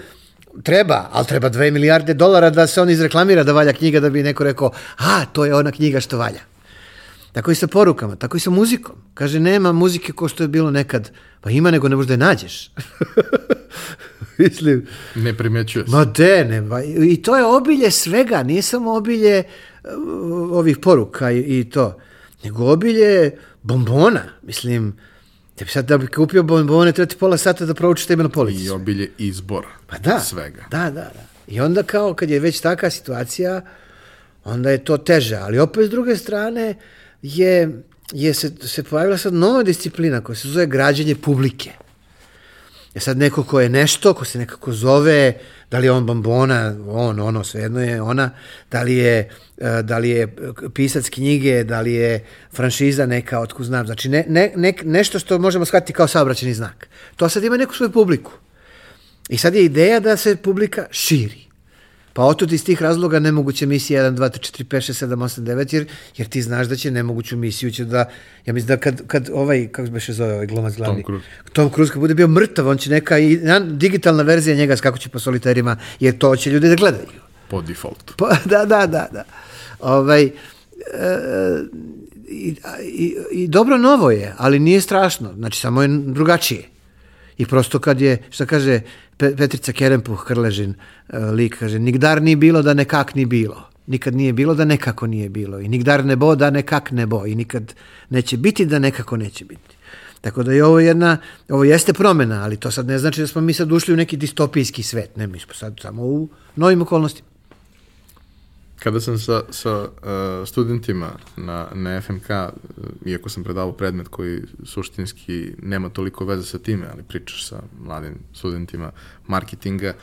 treba, ali treba 2 milijarde dolara da se on izreklamira da valja knjiga da bi neko rekao, a, to je ona knjiga što valja. Tako i sa porukama, tako i sa muzikom. Kaže, nema muzike ko što je bilo nekad. Pa ima, nego ne možda je nađeš. Mislim. Ne primećuje se. Ma de, ne. I to je obilje svega, nije samo obilje uh, ovih poruka i, i to nego obilje bombona. Mislim, da bi sad da bi kupio bombone, treba ti pola sata da proučiš tebe na polici. I obilje izbor pa da, svega. Da, da, da. I onda kao kad je već taka situacija, onda je to teže. Ali opet s druge strane je, je se, se pojavila sad nova disciplina koja se zove građenje publike. Je sad neko ko je nešto, ko se nekako zove, da li je on bambona, on, ono, svejedno je ona, da li je, e, da li je pisac knjige, da li je franšiza neka, otkud znam, znači ne, ne, ne, nešto što možemo shvatiti kao saobraćeni znak. To sad ima neku svoju publiku. I sad je ideja da se publika širi. Pa otud iz tih razloga nemoguće misije 1, 2, 3, 4, 5, 6, 7, 8, 9, jer, jer ti znaš da će nemoguću misiju će da, ja mislim da kad, kad ovaj, kako se beše zove ovaj glumac glavni, Tom Cruise, Tom Cruise kad bude bio mrtav, on će neka i, digitalna verzija njega kako će po soliterima, jer to će ljudi da gledaju. Po default. Po, da, da, da, da. Ovaj, e, i, i, i dobro novo je, ali nije strašno, znači samo je drugačije. I prosto kad je, šta kaže Petrica Kerempuh, Krležin, e, lik, kaže, nigdar ni bilo da nekak ni bilo. Nikad nije bilo da nekako nije bilo. I nigdar ne bo da nekak ne bo. I nikad neće biti da nekako neće biti. Tako da je ovo jedna, ovo jeste promena, ali to sad ne znači da smo mi sad ušli u neki distopijski svet. Ne, mi smo sad samo u novim okolnostima. Kada sam sa, sa uh, studentima na, na FMK, iako sam predavao predmet koji suštinski nema toliko veze sa time, ali pričaš sa mladim studentima marketinga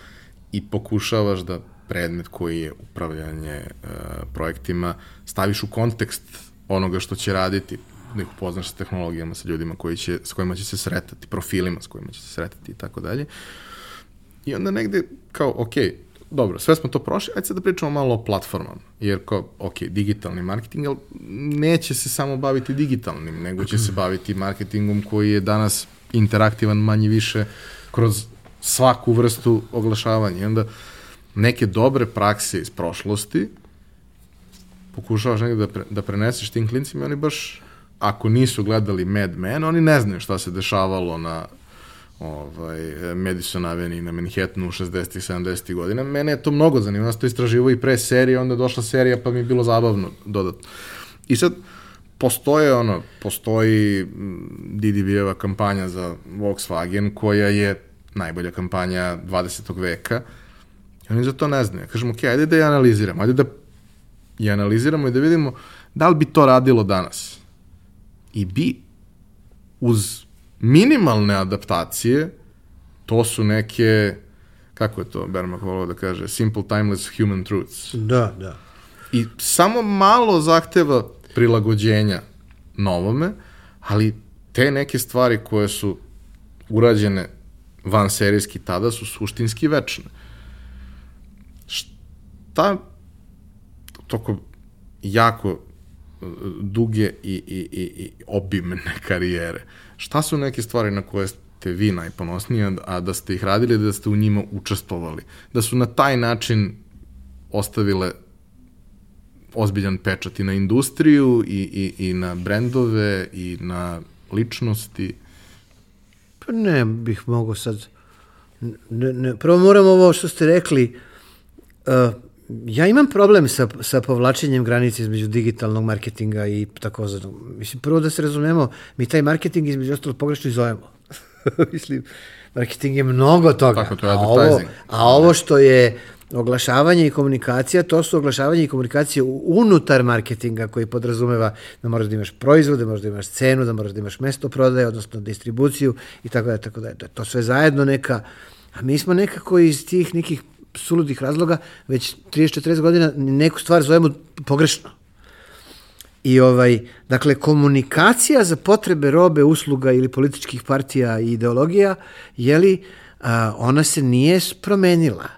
i pokušavaš da predmet koji je upravljanje uh, projektima staviš u kontekst onoga što će raditi, da ih upoznaš sa tehnologijama, sa ljudima koji će, s kojima će se sretati, profilima s kojima će se sretati i tako dalje. I onda negde kao, okej, okay, dobro, sve smo to prošli, ajde sad da pričamo malo o platformama, jer kao, ok, digitalni marketing, ali neće se samo baviti digitalnim, nego će se baviti marketingom koji je danas interaktivan manje više kroz svaku vrstu oglašavanja. I onda neke dobre prakse iz prošlosti pokušavaš negde da, pre, da preneseš tim klincima, oni baš, ako nisu gledali Mad Men, oni ne znaju šta se dešavalo na ovaj, Madison Avenue na Manhattanu u 60. 70. godina. Mene je to mnogo zanimljivo, ja to istraživo i pre serije, onda je došla serija pa mi je bilo zabavno dodatno. I sad, postoje ono, postoji DDV-eva kampanja za Volkswagen koja je najbolja kampanja 20. veka i oni za to ne znaju. Kažemo, ok, ajde da je analiziramo, ajde da je analiziramo i da vidimo da li bi to radilo danas. I bi uz minimalne adaptacije, to su neke, kako je to Bermak volio da kaže, simple timeless human truths. Da, da. I samo malo zahteva prilagođenja novome, ali te neke stvari koje su urađene van serijski tada su suštinski večne. Šta toko jako e, duge i, i, i, i obimne karijere, šta su neke stvari na koje ste vi najponosniji, a da ste ih radili, da ste u njima učestvovali, da su na taj način ostavile ozbiljan pečat i na industriju i, i, i na brendove i na ličnosti? Pa ne bih mogao sad... Ne, ne, prvo moram ovo što ste rekli, uh, ja imam problem sa, sa povlačenjem granice između digitalnog marketinga i takozvanog. Mislim, prvo da se razumemo, mi taj marketing između ostalo pogrešno izovemo. Mislim, marketing je mnogo toga. Tako, to je advertising. A ovo, a ovo što je oglašavanje i komunikacija, to su oglašavanje i komunikacija unutar marketinga koji podrazumeva da moraš da imaš proizvode, da moraš da imaš cenu, da moraš da imaš mesto prodaje, odnosno distribuciju i tako da, tako da. To sve zajedno neka, a mi smo nekako iz tih nekih suludih razloga već 30-40 godina neku stvar zovemo pogrešno. I ovaj, dakle, komunikacija za potrebe robe, usluga ili političkih partija i ideologija, jeli, a, ona se nije promenila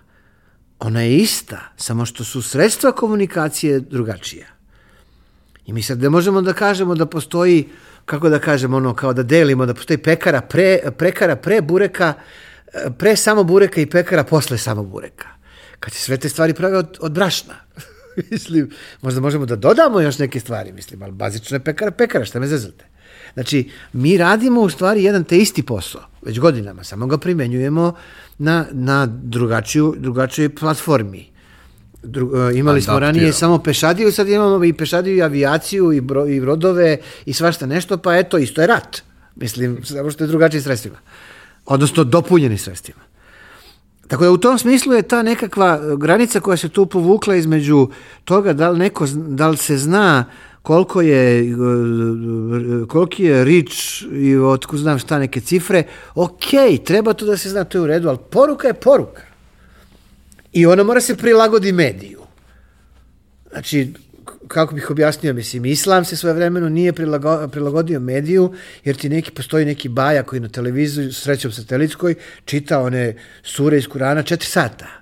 ona je ista, samo što su sredstva komunikacije drugačija. I mi sad ne možemo da kažemo da postoji, kako da kažemo, ono, kao da delimo, da postoji pekara pre, prekara pre bureka, pre samo bureka i pekara posle samo bureka. Kad se sve te stvari prave od, od brašna. mislim, možda možemo da dodamo još neke stvari, mislim, ali bazično je pekara pekara, šta me zezate? Znači, mi radimo u stvari jedan te isti posao, već godinama, samo ga primenjujemo na, na drugačiju, drugačijoj platformi. Dru, uh, imali smo ranije samo pešadiju, sad imamo i pešadiju i avijaciju i, bro, i brodove i svašta nešto, pa eto, isto je rat. Mislim, samo što je drugačiji sredstvima. Odnosno, dopunjeni sredstvima. Tako da u tom smislu je ta nekakva granica koja se tu povukla između toga da li, neko, da li se zna koliko je koliki je rič i otko znam šta neke cifre, ok, treba to da se zna, to je u redu, ali poruka je poruka. I ona mora se prilagodi mediju. Znači, kako bih objasnio, mislim, islam se svoje vremeno nije prilago, prilagodio mediju, jer ti neki, postoji neki baja koji na televiziju, srećom satelitskoj, čita one sure iz Kurana četiri sata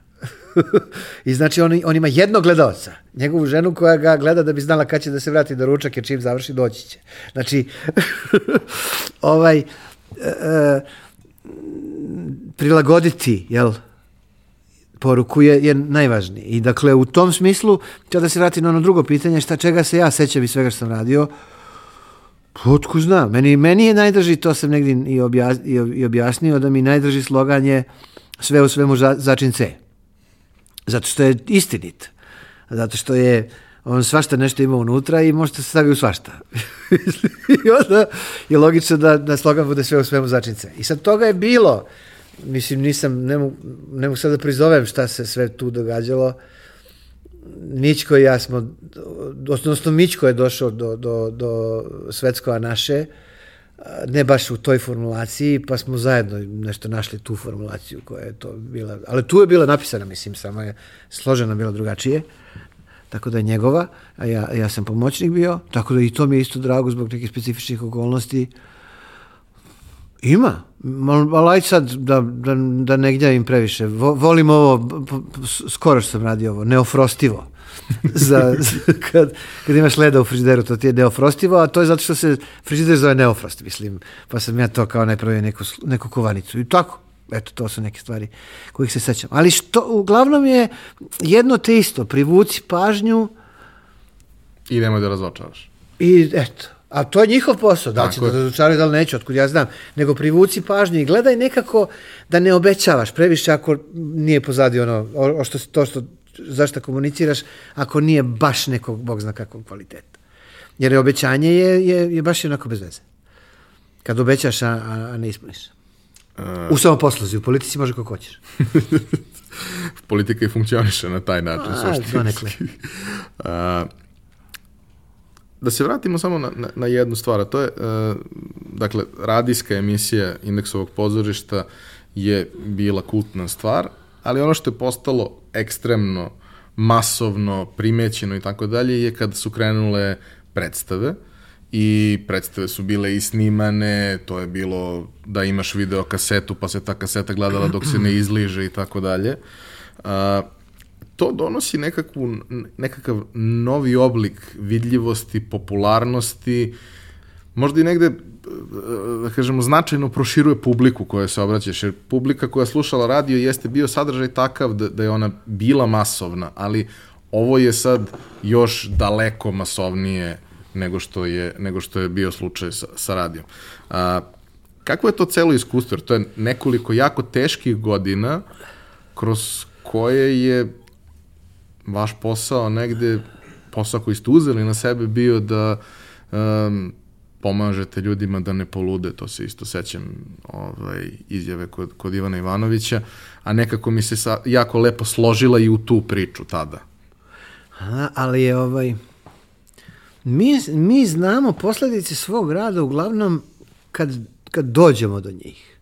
I znači on, on ima jednog gledalca, njegovu ženu koja ga gleda da bi znala kad će da se vrati do ručak, jer čim završi doći će. Znači, ovaj, e, e, prilagoditi, jel, poruku je, je najvažniji. I dakle, u tom smislu, da se vratim na ono drugo pitanje, šta čega se ja sećam i svega što sam radio, Otko zna, meni, meni je najdrži, to sam negdje i, objas, i objasnio, da mi najdrži slogan je sve u svemu za, začin C. Zato što je istinit. Zato što je on svašta nešto ima unutra i možete se staviti u svašta. I onda je logično da, da slogan bude sve u svemu začince. I sad toga je bilo, mislim, nisam, ne mogu, ne mogu sad da prizovem šta se sve tu događalo. Mićko i ja smo, odnosno Mićko je došao do, do, do Svetskova naše, uh, ne baš u toj formulaciji, pa smo zajedno nešto našli tu formulaciju koja je to bila, ali tu je bila napisana, mislim, samo je složena bila drugačije, tako da je njegova, a ja, ja sam pomoćnik bio, tako da i to mi je isto drago zbog nekih specifičnih okolnosti. Ima, ali aj sad da, da, da ne im previše. Volim ovo, skoro što sam radio ovo, neofrostivo za, za, kad, kad imaš leda u frižideru, to ti je neofrostivo, a to je zato što se frižider zove neofrost, mislim, pa sam ja to kao najpravio neku, neku kovanicu. I tako, eto, to su neke stvari kojih se sećam. Ali što, uglavnom je jedno te isto, privuci pažnju I nemoj da razočaraš. i eto, a to je njihov posao, da li će da razočaraju, da li neće, otkud ja znam, nego privuci pažnju i gledaj nekako da ne obećavaš previše ako nije pozadi ono, o, o što, to što, zašto komuniciraš, ako nije baš nekog, bog zna kakvog kvaliteta. Jer je obećanje je, je, je baš onako bez veze. Kad obećaš, a, a, a ne ispuniš. U samoposluzi, u politici može kako hoćeš. Politika i funkcioniše na taj način. A, donekle. Da se vratimo samo na, na, na jednu stvar, a to je, e, dakle, radijska emisija Indeksovog pozorišta je bila kultna stvar, ali ono što je postalo ekstremno masovno, primećeno i tako dalje je kad su krenule predstave i predstave su bile i snimane, to je bilo da imaš video kasetu pa se ta kaseta gledala dok se ne izliže i tako dalje. To donosi nekakvu, nekakav novi oblik vidljivosti, popularnosti, možda i negde, e, da kažemo, značajno proširuje publiku koja se obraćaš, jer publika koja je slušala radio jeste bio sadržaj takav da, da je ona bila masovna, ali ovo je sad još daleko masovnije nego što je, nego što je bio slučaj sa, sa radijom. A, kako je to celo iskustvo? Jer to je nekoliko jako teških godina kroz koje je vaš posao negde, posao koji ste uzeli na sebe bio da um, pomažete ljudima da ne polude, to se isto sećam ovaj, izjave kod, kod Ivana Ivanovića, a nekako mi se sa, jako lepo složila i u tu priču tada. A, ali je ovaj... Mi, mi znamo posledice svog rada uglavnom kad, kad dođemo do njih.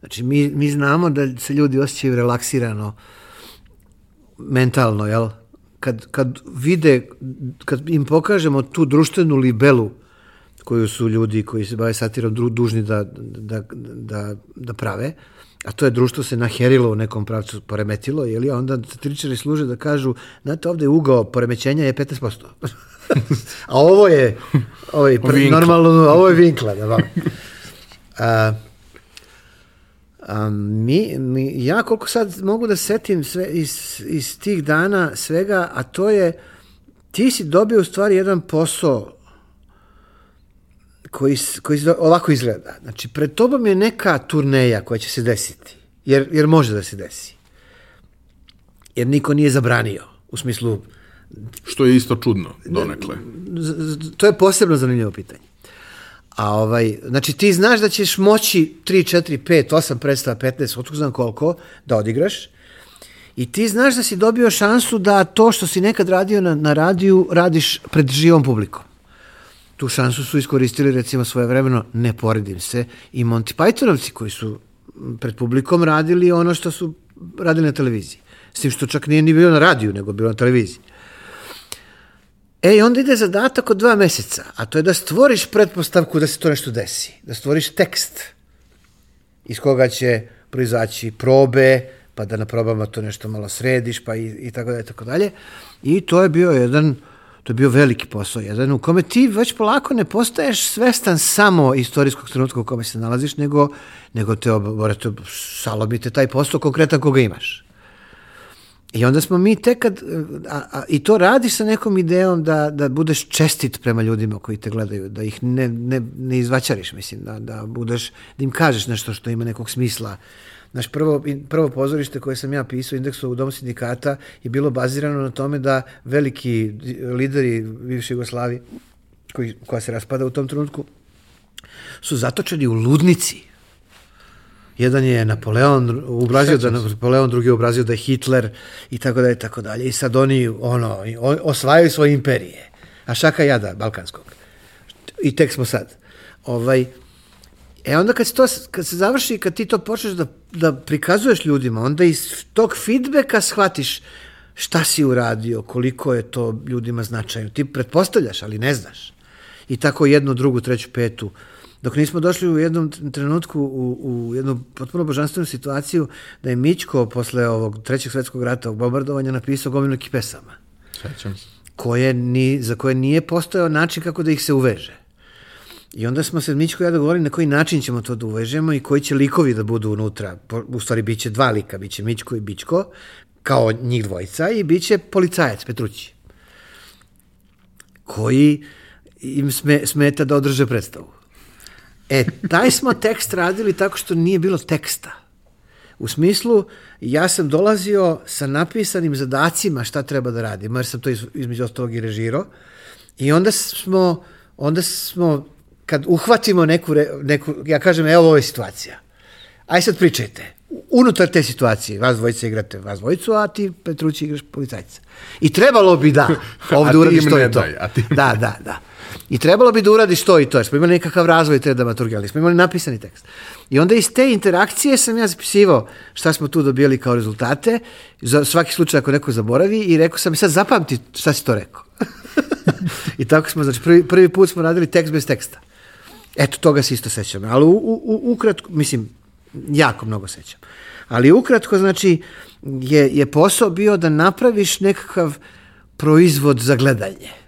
Znači, mi, mi znamo da se ljudi osjećaju relaksirano, mentalno, jel? Kad, kad vide, kad im pokažemo tu društvenu libelu koju su ljudi koji se bave satirom dru, dužni da, da, da, da prave, a to je društvo se naherilo u nekom pravcu, poremetilo, jel, a onda satiričari služe da kažu, znate, ovde je ugao poremećenja je 15%. a ovo je, ovo je normalno, ovo je vinkla. Da, vam. a, a, mi, mi, ja koliko sad mogu da setim sve iz, iz tih dana svega, a to je, ti si dobio u stvari jedan posao koji, koji ovako izgleda. Znači, pred tobom je neka turneja koja će se desiti. Jer, jer može da se desi. Jer niko nije zabranio. U smislu, Što je isto čudno, donekle. to je posebno zanimljivo pitanje. A ovaj, znači ti znaš da ćeš moći 3, 4, 5, 8 predstava, 15, otko znam koliko, da odigraš. I ti znaš da si dobio šansu da to što si nekad radio na, na radiju, radiš pred živom publikom. Tu šansu su iskoristili recimo svoje vremeno, ne poredim se, i Monty Pythonovci koji su pred publikom radili ono što su radili na televiziji. S tim što čak nije ni bilo na radiju, nego bilo na televiziji. E, i onda ide zadatak od dva meseca, a to je da stvoriš pretpostavku da se to nešto desi, da stvoriš tekst iz koga će proizaći probe, pa da na probama to nešto malo središ, pa i, i tako dalje, tako dalje. I to je bio jedan, to je bio veliki posao, jedan u kome ti već polako ne postaješ svestan samo istorijskog trenutka u kome se nalaziš, nego, nego te oborete, salomite taj posao konkretan koga imaš. I onda smo mi tek kad, a, a, i to radiš sa nekom idejom da, da budeš čestit prema ljudima koji te gledaju, da ih ne, ne, ne izvaćariš, mislim, da, da budeš, da im kažeš nešto što ima nekog smisla. Naš prvo, prvo pozorište koje sam ja pisao, indeksu u Domu sindikata, je bilo bazirano na tome da veliki lideri bivše Jugoslavije, koji, koja se raspada u tom trenutku, su zatočeni u ludnici. Jedan je Napoleon ubrazio da Napoleon, drugi ubrazio da je Hitler i tako dalje, i tako dalje. I sad oni ono, osvajaju svoje imperije. A šaka jada Balkanskog. I tek smo sad. Ovaj, e onda kad se, to, kad se završi, kad ti to počneš da, da prikazuješ ljudima, onda iz tog feedbacka shvatiš šta si uradio, koliko je to ljudima značajno. Ti pretpostavljaš, ali ne znaš. I tako jednu, drugu, treću, petu. Dok nismo došli u jednom trenutku u, u jednu potpuno božanstvenu situaciju da je Mićko posle ovog trećeg svetskog rata, ovog bombardovanja, napisao gomilu pesama Sećam se. koje ni, za koje nije postojao način kako da ih se uveže. I onda smo se Mićko i ja dogovorili na koji način ćemo to da uvežemo i koji će likovi da budu unutra. U stvari, bit će dva lika, bit će Mićko i Bićko, kao njih dvojica, i bit će policajac Petrući, koji im sme, smeta da održe predstavu. E, taj smo tekst radili tako što nije bilo teksta. U smislu, ja sam dolazio sa napisanim zadacima šta treba da radim, jer sam to iz, između ostalog i režirao. I onda smo, onda smo, kad uhvatimo neku, neku ja kažem, evo ovo je situacija. Aj sad pričajte. Unutar te situacije, vas dvojica igrate vas dvojicu, a ti Petrući igraš policajca. I trebalo bi da ovde uradiš to i to. daj, a ti im Da, da, da. I trebalo bi da uradiš to i to, jer smo imali nekakav razvoj te dramaturgije, ali smo imali napisani tekst. I onda iz te interakcije sam ja zapisivao šta smo tu dobili kao rezultate, za svaki slučaj ako neko zaboravi i rekao sam, sad zapamti šta si to rekao. I tako smo, znači prvi, prvi put smo radili tekst bez teksta. Eto, toga se isto sećam. Ali u, u, u- ukratko, mislim, jako mnogo sećam. Ali ukratko, znači, je, je posao bio da napraviš nekakav proizvod za gledanje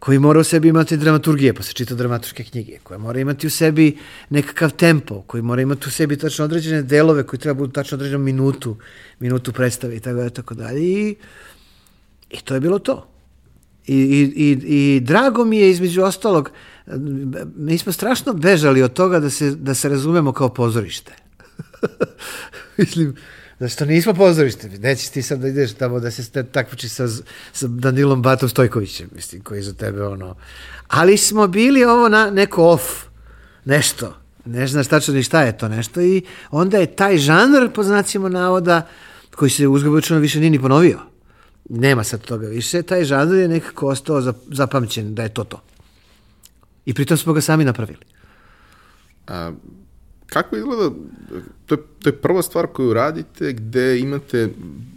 koji mora u sebi imati dramaturgije, pa se čita dramaturške knjige, koja mora imati u sebi nekakav tempo, koji mora imati u sebi tačno određene delove koji treba budu tačno određenom minutu, minutu predstave i tako dalje, tako dalje. I, I to je bilo to. I, i, i, I drago mi je između ostalog, mi smo strašno bežali od toga da se, da se razumemo kao pozorište. Mislim, Znači, to nismo pozorište. Nećeš ti sad da ideš tamo da se takmiči sa, sa Danilom Batom Stojkovićem, mislim, koji je za tebe ono... Ali smo bili ovo na neko off, nešto. Ne znaš tačno ni šta je to nešto i onda je taj žanr, po znacima navoda, koji se uzgobučno više nije ni ponovio. Nema sad toga više. Taj žanr je nekako ostao za- zapamćen da je to to. I pritom smo ga sami napravili. A, kako izgleda, to je, to je prva stvar koju radite gde imate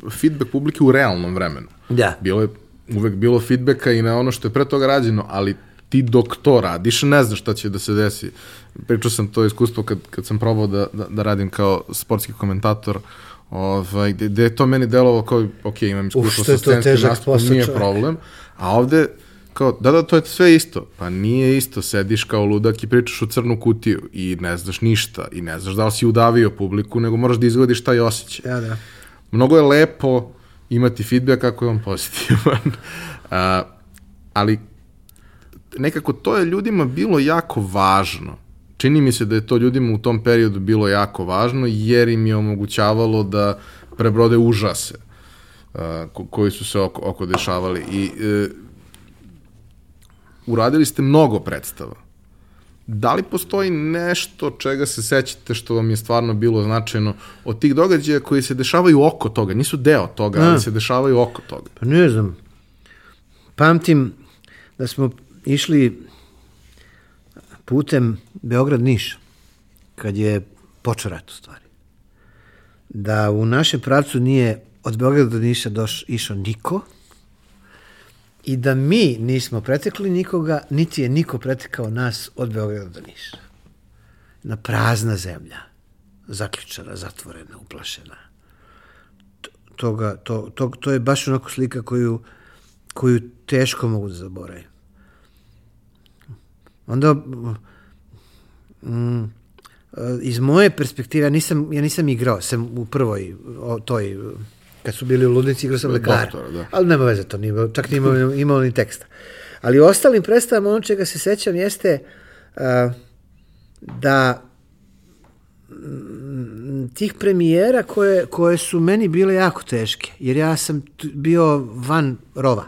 feedback publike u realnom vremenu. Da. Bilo je uvek bilo feedbacka i na ono što je pre toga rađeno, ali ti dok to radiš, ne znaš šta će da se desi. Pričao sam to iskustvo kad, kad sam probao da, da, da radim kao sportski komentator, ovaj, gde, gde je to meni delovalo kao, ok, imam iskustvo je sa scenskim nastupom, nije problem, a ovde kao, da, da, to je sve isto. Pa nije isto, sediš kao ludak i pričaš u crnu kutiju i ne znaš ništa i ne znaš da li si udavio publiku, nego moraš da izgodiš taj osjećaj Ja, da. mnogo je lepo imati feedback ako je on pozitivan. A, ali nekako to je ljudima bilo jako važno. Čini mi se da je to ljudima u tom periodu bilo jako važno jer im je omogućavalo da prebrode užase ko, koji su se oko, oko dešavali. I e, uradili ste mnogo predstava. Da li postoji nešto čega se sećate što vam je stvarno bilo značajno od tih događaja koji se dešavaju oko toga? Nisu deo toga, ali se dešavaju oko toga. Pa ne znam. Pamtim da smo išli putem Beograd-Niš, kad je počeo rat u stvari. Da u našem pravcu nije od Beograda do Niša doš, išao niko i da mi nismo pretekli nikoga, niti je niko pretekao nas od Beograda do Niša. Na prazna zemlja, zaključana, zatvorena, uplašena toga, to, to, to je baš onako slika koju, koju teško mogu da zaboravim. Onda, mm, iz moje perspektive, ja nisam, ja nisam igrao, sam u prvoj, o, toj, kad su bili u Ludnici, igrao sam lekara. Doktora, da. Ali nema veze to, nije, čak nije imao, imao ni teksta. Ali u ostalim predstavama, ono čega se sećam jeste a, da tih premijera koje, koje su meni bile jako teške, jer ja sam bio van rova.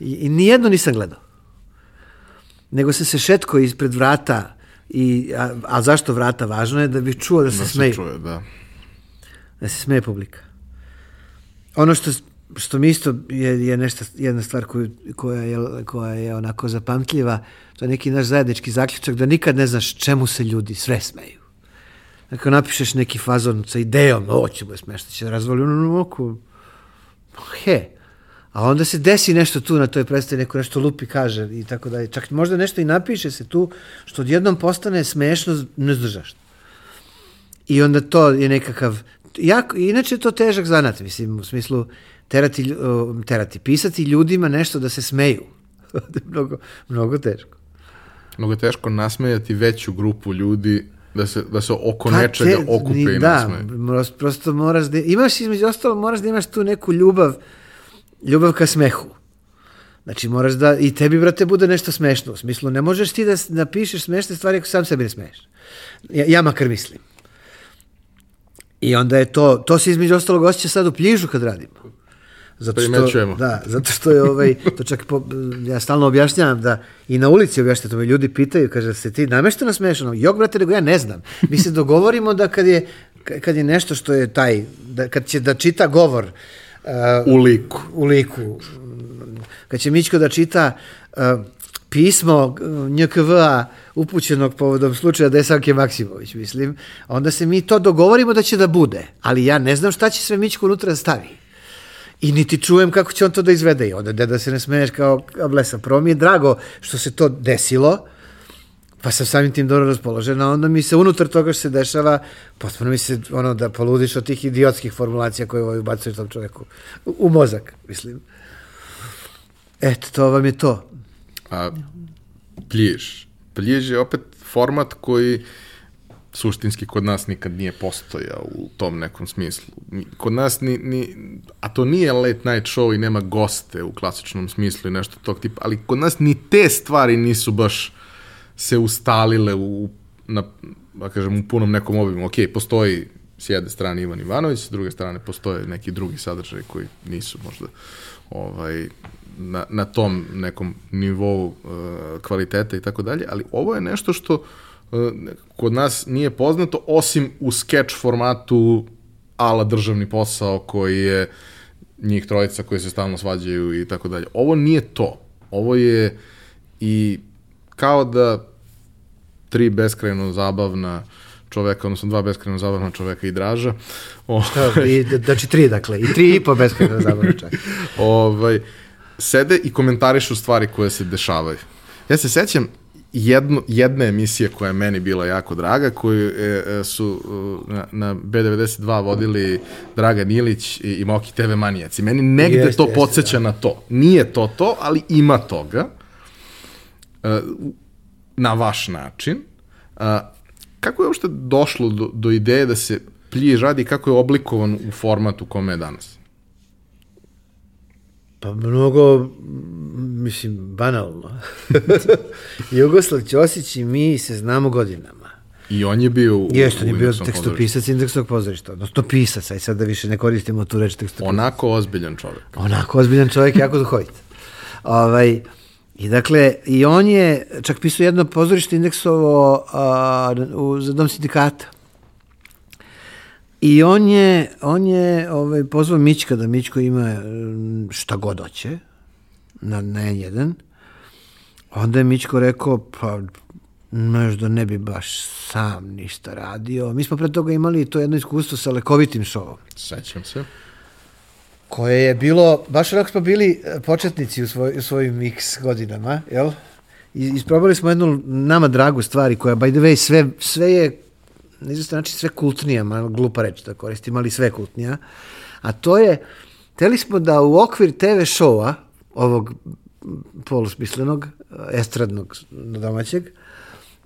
I, I nijedno nisam gledao. Nego sam se šetko ispred vrata, i, a, a zašto vrata? Važno je da bih čuo da se Da smeju. se čuje, da. Da se smeje publika. Ono što, što mi isto je, je nešto, jedna stvar koju, koja, je, koja je onako zapamtljiva, to je neki naš zajednički zaključak da nikad ne znaš čemu se ljudi sve smeju. Dakle, napišeš neki fazon sa idejom, ovo će bude smešno, će razvoli ono oko, he, a onda se desi nešto tu na toj predstavi, neko nešto lupi kaže i tako dalje. Čak možda nešto i napiše se tu, što odjednom postane smešno, ne zdržaš. I onda to je nekakav, jako, inače je to težak zanat, mislim, u smislu terati, terati, pisati ljudima nešto da se smeju. To je mnogo, mnogo teško. mnogo teško nasmejati veću grupu ljudi da se, da se oko pa nečega te, okupe ni, i da, nasmeje. Da, prosto moraš da, imaš između ostalo, moraš da imaš tu neku ljubav, ljubav ka smehu. Znači moraš da i tebi, brate, bude nešto smešno. U smislu, ne možeš ti da napišeš smešne stvari ako sam sebi ne smeješ. Ja, ja makar mislim. I onda je to, to se između ostalog osjeća sad u pljižu kad radimo. Zato što, da, zato što je ovaj, to čak po, ja stalno objašnjavam da i na ulici objašnjam, to me ljudi pitaju, kaže se ti namešteno smešano, jok brate, nego ja ne znam. Mi se dogovorimo da kad je, kad je nešto što je taj, da, kad će da čita govor uh, u liku, u liku kad će Mićko da čita uh, pismo NJKV-a upućenog povodom slučaja Desanke Maksimović, mislim, onda se mi to dogovorimo da će da bude, ali ja ne znam šta će sve Mićko unutra da stavi. I niti čujem kako će on to da izvede. I onda da se ne smeješ kao blesa. Prvo mi je drago što se to desilo, pa sam samim tim dobro raspoložen, a onda mi se unutar toga što se dešava, potpuno mi se ono da poludiš od tih idiotskih formulacija koje ovaj ubacuje tom čoveku u, u mozak, mislim. Eto, to vam je to. A pljež. Pljež je opet format koji suštinski kod nas nikad nije postojao u tom nekom smislu. Kod nas ni, ni, a to nije late night show i nema goste u klasičnom smislu i nešto tog tipa, ali kod nas ni te stvari nisu baš se ustalile u, na, da kažem, u punom nekom obimu. Ok, postoji s jedne strane Ivan Ivanović, s druge strane postoje neki drugi sadržaj koji nisu možda ovaj, na, na tom nekom nivou uh, kvaliteta i tako dalje, ali ovo je nešto što uh, kod nas nije poznato, osim u sketch formatu ala državni posao koji je njih trojica koji se stalno svađaju i tako dalje. Ovo nije to. Ovo je i kao da tri beskrajno zabavna čoveka, odnosno dva beskrajno zabavna čoveka i draža. Šta, i, znači tri, dakle, i tri i po beskrajno zabavna čoveka. ovaj, sede i komentarišu stvari koje se dešavaju. Ja se sećam jednu, jedne emisije koja je meni bila jako draga, koju e, e su e, na, na B92 vodili Dragan Ilić i, i Moki TV Manijaci. Meni negde jeste, to podsjeća da. na to. Nije to to, ali ima toga. E, na vaš način. E, kako je uopšte došlo do, do ideje da se pljiž radi kako je oblikovan u formatu kome je danas? Pa mnogo, mislim, banalno. Jugoslav Ćosić i mi se znamo godinama. I on je bio u, Jeste, on je bio tekstopisac indeksnog pozorišta, odnosno pisac, aj sad da više ne koristimo tu reč tekstopisac. Onako ozbiljan čovjek. Onako ozbiljan čovjek, jako duhovit. ovaj, I dakle, i on je čak pisao jedno pozorište indeksovo a, u, za dom sindikata. I on je, on je ovaj, pozvao Mićka da Mićko ima mm, šta god hoće na, na N1. Onda je Mićko rekao, pa možda ne bi baš sam ništa radio. Mi smo pre toga imali to jedno iskustvo sa lekovitim šovom. Sećam se. Koje je bilo, baš onako smo bili e, početnici u, svoj, u svojim mix godinama, jel? I, isprobali smo jednu nama dragu stvari koja, by the way, sve, sve je na izvestan način sve kultnija, malo glupa reč da koristim, ali sve kultnija. A to je, teli smo da u okvir TV šova, ovog polusmislenog, estradnog domaćeg,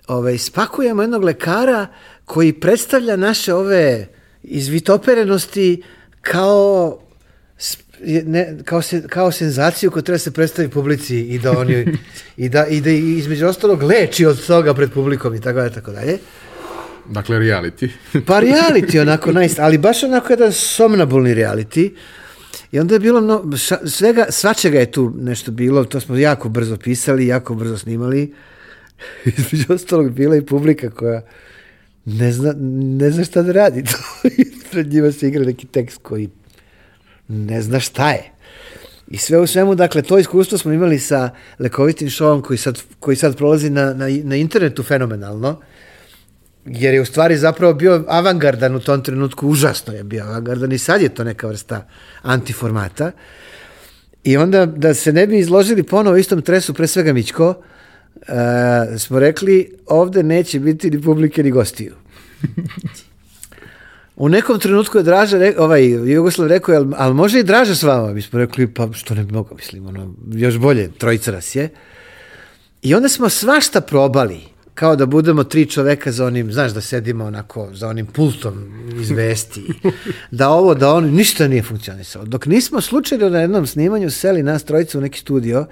ovaj, spakujemo jednog lekara koji predstavlja naše ove izvitoperenosti kao ne, kao, se, kao senzaciju koja treba se predstavi publici i da oni i da, i da između ostalog leči od toga pred publikom i tako dalje, tako dalje. Dakle, reality. pa reality, onako, nice, ali baš onako jedan somnabulni reality. I onda je bilo, no, svega, svačega je tu nešto bilo, to smo jako brzo pisali, jako brzo snimali. Između ostalog bila i publika koja ne zna, ne zna šta da radi. Pred njima se igra neki tekst koji ne zna šta je. I sve u svemu, dakle, to iskustvo smo imali sa lekovitim šovom koji sad, koji sad prolazi na, na, na internetu fenomenalno jer je u stvari zapravo bio avangardan u tom trenutku, užasno je bio avangardan i sad je to neka vrsta antiformata. I onda da se ne bi izložili ponovo istom tresu, pre svega Mićko, uh, smo rekli ovde neće biti ni publike ni gostiju. U nekom trenutku je Draža, re, ovaj, Jugoslav rekao, ali, ali može i Draža s vama? Mi smo rekli, pa što ne bi mogo, mislim, ono, još bolje, trojica nas je. I onda smo svašta probali, kao da budemo tri čoveka za onim, znaš, da sedimo onako za onim pultom iz vesti, da ovo, da ono, ništa nije funkcionisalo. Dok nismo slučajno na jednom snimanju seli nas trojica u neki studio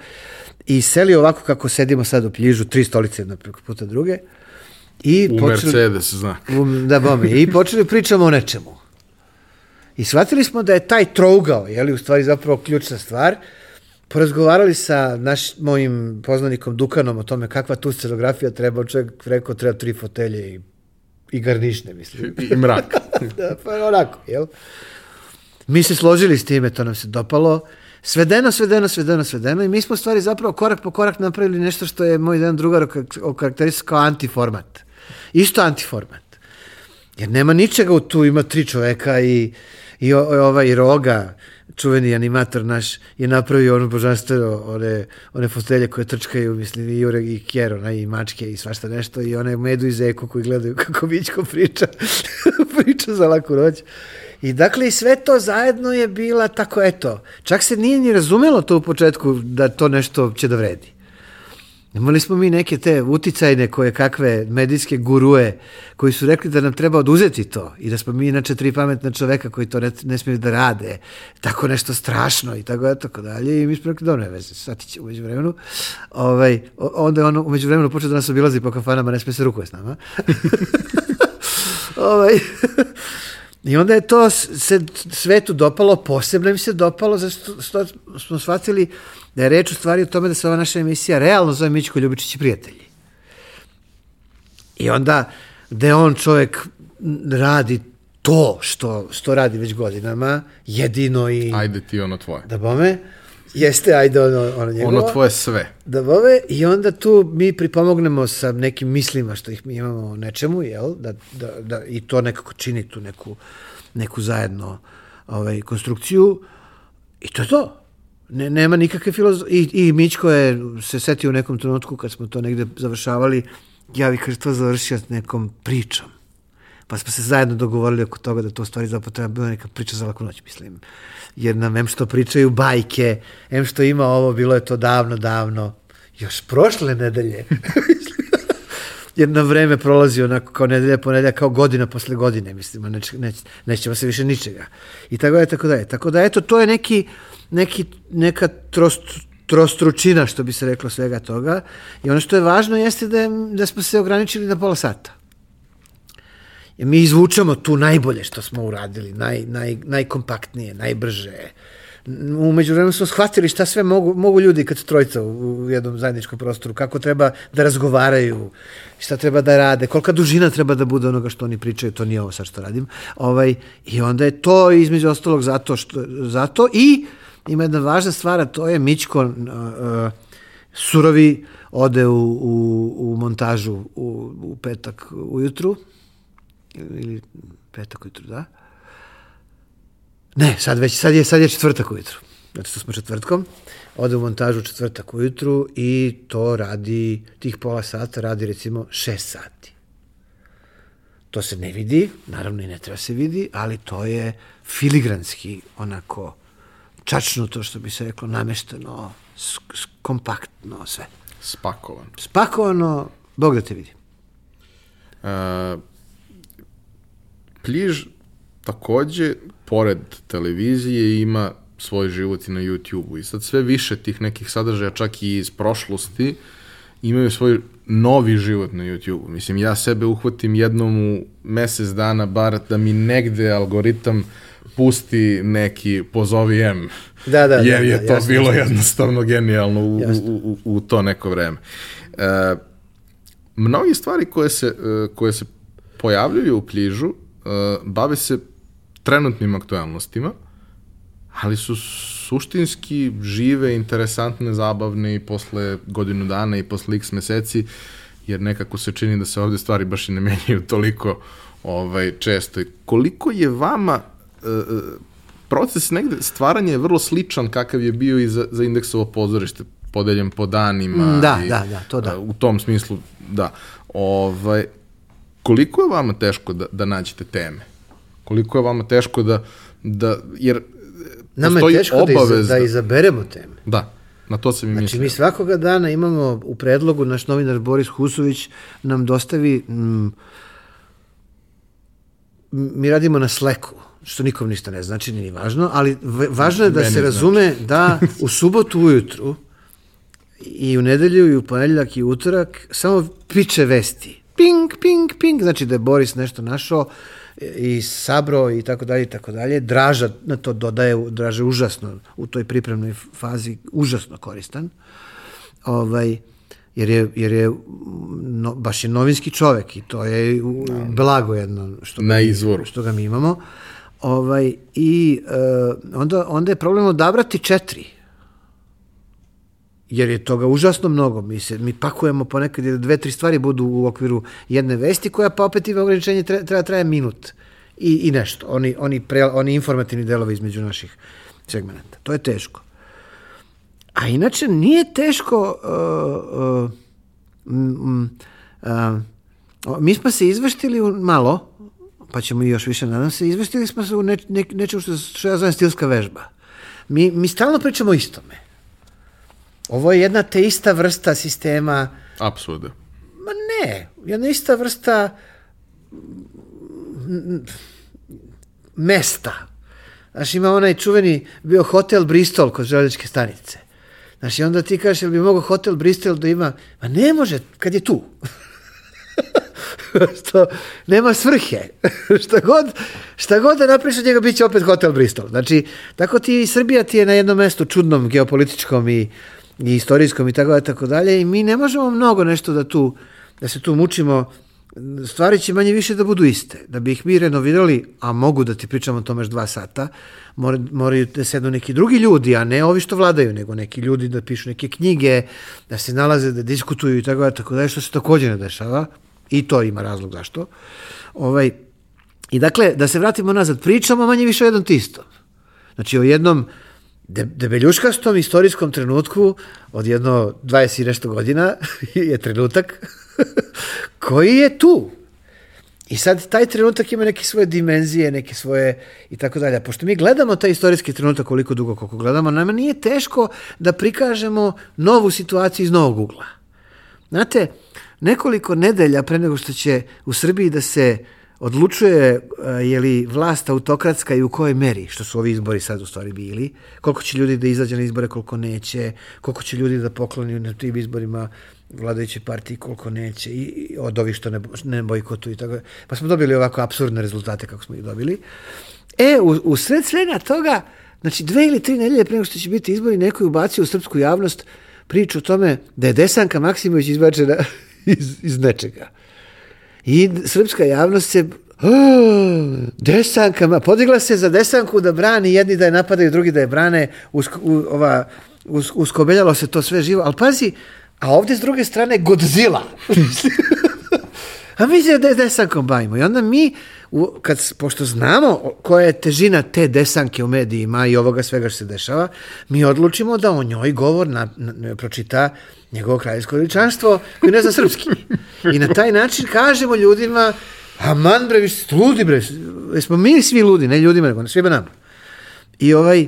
i seli ovako kako sedimo sad u pljižu, tri stolice jedna preko puta druge, i U Mercedes znak. U, da, bome. I počeli pričamo o nečemu. I shvatili smo da je taj trougao, je li, u stvari zapravo ključna stvar, porazgovarali sa naš, mojim poznanikom Dukanom o tome kakva tu scenografija treba, čovjek rekao treba tri fotelje i, i garnišne, mislim. I, i mrak. da, pa onako, jel? Mi se složili s time, to nam se dopalo. Svedeno, svedeno, svedeno, svedeno i mi smo stvari zapravo korak po korak napravili nešto što je moj jedan drugar okarakterisao kao antiformat. Isto antiformat. Jer nema ničega u tu, ima tri čoveka i, i ovaj Roga, čuveni animator naš, je napravio ono božanstveno, one, one fotelje koje trčkaju, mislim, i Jure i Kjero, i mačke i svašta nešto, i one Medu i Zeku koji gledaju kako Mićko priča, priča za laku noć. I dakle, i sve to zajedno je bila tako, eto, čak se nije ni razumelo to u početku da to nešto će da vredi. Imali smo mi neke te uticajne koje kakve medijske gurue koji su rekli da nam treba oduzeti to i da smo mi inače tri pametna čoveka koji to ne, ne smiju da rade, tako nešto strašno i tako da tako dalje i mi smo rekli dobro, veze, sati će umeđu vremenu. Ovaj, onda je ono umeđu vremenu počeo da nas obilazi po kafanama, ne smije se rukuje s nama. ovaj, I onda je to se svetu dopalo, posebno im se dopalo, zato što smo shvatili da je reč u stvari o tome da se ova naša emisija realno zove Mićko Ljubičić i prijatelji. I onda, gde on čovek radi to što, što radi već godinama, jedino i... Ajde ti ono tvoje. Da bome, jeste, ajde ono, ono njegovo. Ono tvoje sve. Da bome, i onda tu mi pripomognemo sa nekim mislima što ih mi imamo o nečemu, jel? Da, da, da, I to nekako čini tu neku, neku zajedno ovaj, konstrukciju. I to je to. Ne, nema nikakve filozofije. I, I Mićko je se setio u nekom trenutku kad smo to negde završavali, ja bih kaže to završio s nekom pričom. Pa smo se zajedno dogovorili oko toga da to stvari zapravo treba bila neka priča za laku noć, mislim. Jer nam em što pričaju bajke, em što ima ovo, bilo je to davno, davno, još prošle nedelje. jer na vreme prolazi onako kao nedelja po nedelja, kao godina posle godine, mislim, neć, neć, nećemo se više ničega. I tako je, tako da je. Tako da, eto, to je neki, neki, neka trost, trostručina, što bi se reklo svega toga. I ono što je važno jeste da, da smo se ograničili na pola sata. I mi izvučemo tu najbolje što smo uradili, naj, naj, najkompaktnije, najbrže. Umeđu vremenu smo shvatili šta sve mogu, mogu ljudi kad su trojica u jednom zajedničkom prostoru, kako treba da razgovaraju, šta treba da rade, kolika dužina treba da bude onoga što oni pričaju, to nije ovo sad što radim. Ovaj, I onda je to između ostalog zato, što, zato i ima jedna važna stvar, a to je Mićko uh, uh, surovi ode u, u, u montažu u, u petak ujutru, ili petak ujutru, da? Ne, sad već, sad je, sad je četvrtak ujutru. Znači, to smo četvrtkom. Ode u montažu četvrtak ujutru i to radi, tih pola sata radi recimo šest sati. To se ne vidi, naravno i ne treba se vidi, ali to je filigranski onako čačno to što bi se reklo namešteno, kompaktno sve. Spakovan. Spakovano, Bog da te vidi. Uh, Pliž takođe, pored televizije, ima svoj život i na YouTube-u. I sad sve više tih nekih sadržaja, čak i iz prošlosti, imaju svoj novi život na YouTube-u. Mislim, ja sebe uhvatim jednom u mesec dana, bar da mi negde algoritam pusti neki pozovi M. Da, da, jer da, je da, to jasno, bilo jasno. jednostavno genijalno u, u, u, u to neko vreme. E, mnogi stvari koje se, e, koje se pojavljuju u Pližu bave se trenutnim aktualnostima, ali su suštinski žive, interesantne, zabavne i posle godinu dana i posle x meseci, jer nekako se čini da se ovde stvari baš i ne menjaju toliko ovaj, često. I koliko je vama uh, proces negde stvaranja je vrlo sličan kakav je bio i za, za indeksovo pozorište, podeljen po danima. Da, i, da, da, to da. U tom smislu, da. Ovaj, koliko je vama teško da, da nađete teme? Koliko je vama teško da, da jer Nama je teško da, iza, da izaberemo teme. Da. Na to sam i Znači, mislio. mi svakoga dana imamo u predlogu, naš novinar Boris Husović nam dostavi, mm, mi radimo na Slacku, što nikom ništa ne znači, nije ni važno, ali važno je da Meni se znači. razume da u subotu ujutru i u nedelju i u ponedjeljak i utorak samo piče vesti. Ping, ping, ping, znači da je Boris nešto našao i sabro i tako dalje i tako dalje. Draža na to dodaje, Draža je užasno u toj pripremnoj fazi, užasno koristan. Ovaj, jer je, jer je no, baš je novinski čovek i to je blago jedno što Na izvoru. što ga mi imamo. Ovaj, I e, onda, onda je problem odabrati četiri. Jer je toga užasno mnogo. Mi, se, mi pakujemo ponekad da dve, tri stvari budu u okviru jedne vesti koja pa opet ima ograničenje, treba, treba traje minut i, i nešto. Oni, oni, pre, oni informativni delovi između naših segmenta. To je teško. A inače nije teško uh, uh, uh, o, mi smo se izveštili malo, pa ćemo i još više, nadam se, izveštili smo se u ne, ne, nečemu što, što ja zovem stilska vežba. Mi, mi stalno pričamo o istome. Ovo je jedna te ista vrsta sistema, Apsurda. ma ne, jedna ista vrsta mesta. Znaš, ima onaj čuveni, bio hotel Bristol kod železničke stanice. Znaš, i onda ti kažeš, jel bi mogao hotel Bristol da ima, ma ne može, kad je tu. što nema svrhe. šta, god, šta god da napriš od njega, bit će opet hotel Bristol. Znači, tako ti Srbija ti je na jednom mestu čudnom, geopolitičkom i, i istorijskom i tako dalje, tako dalje i mi ne možemo mnogo nešto da tu, da se tu mučimo stvari će manje više da budu iste. Da bi ih mi renovirali, a mogu da ti pričam o tome još dva sata, mora, moraju da sednu neki drugi ljudi, a ne ovi što vladaju, nego neki ljudi da pišu neke knjige, da se nalaze, da diskutuju i tako dalje, tako dalje, što se takođe ne dešava. I to ima razlog zašto. Ovaj, I dakle, da se vratimo nazad, pričamo manje više o jednom tistom. Znači o jednom de, debeljuškastom istorijskom trenutku od jedno 20 i nešto godina je trenutak koji je tu. I sad taj trenutak ima neke svoje dimenzije, neke svoje i tako dalje. Pošto mi gledamo taj istorijski trenutak koliko dugo koliko gledamo, nama nije teško da prikažemo novu situaciju iz novog ugla. Znate, nekoliko nedelja pre nego što će u Srbiji da se odlučuje uh, je li vlast autokratska i u kojoj meri, što su ovi izbori sad u stvari bili, koliko će ljudi da izađe na izbore, koliko neće, koliko će ljudi da pokloni na tim izborima vladajuće partiji, koliko neće, i, od ovih što ne, ne bojkotuju i tako. Pa smo dobili ovako absurdne rezultate kako smo ih dobili. E, u, u sred svega toga, znači dve ili tri nedelje pre nego što će biti izbori, neko je ubacio u srpsku javnost priču o tome da je Desanka Maksimović izbačena iz, iz nečega. I srpska javnost se "Oh, Desanka, ma, podigla se za Desanku da brani, jedni da je napadaju, drugi da je brane, usk, u, ova, us, uskobeljalo se to sve živo, ali pazi, a ovde s druge strane Godzilla. a mi se Desankom bavimo. I onda mi, u, kad, pošto znamo koja je težina te Desanke u medijima i ovoga svega što se dešava, mi odlučimo da o njoj govor na, na, na, pročita njegovo kraljevsko veličanstvo koji ne zna srpski. I na taj način kažemo ljudima Aman bre, vi ste ludi bre, smo mi svi ludi, ne ljudima, nego svima nama. I ovaj,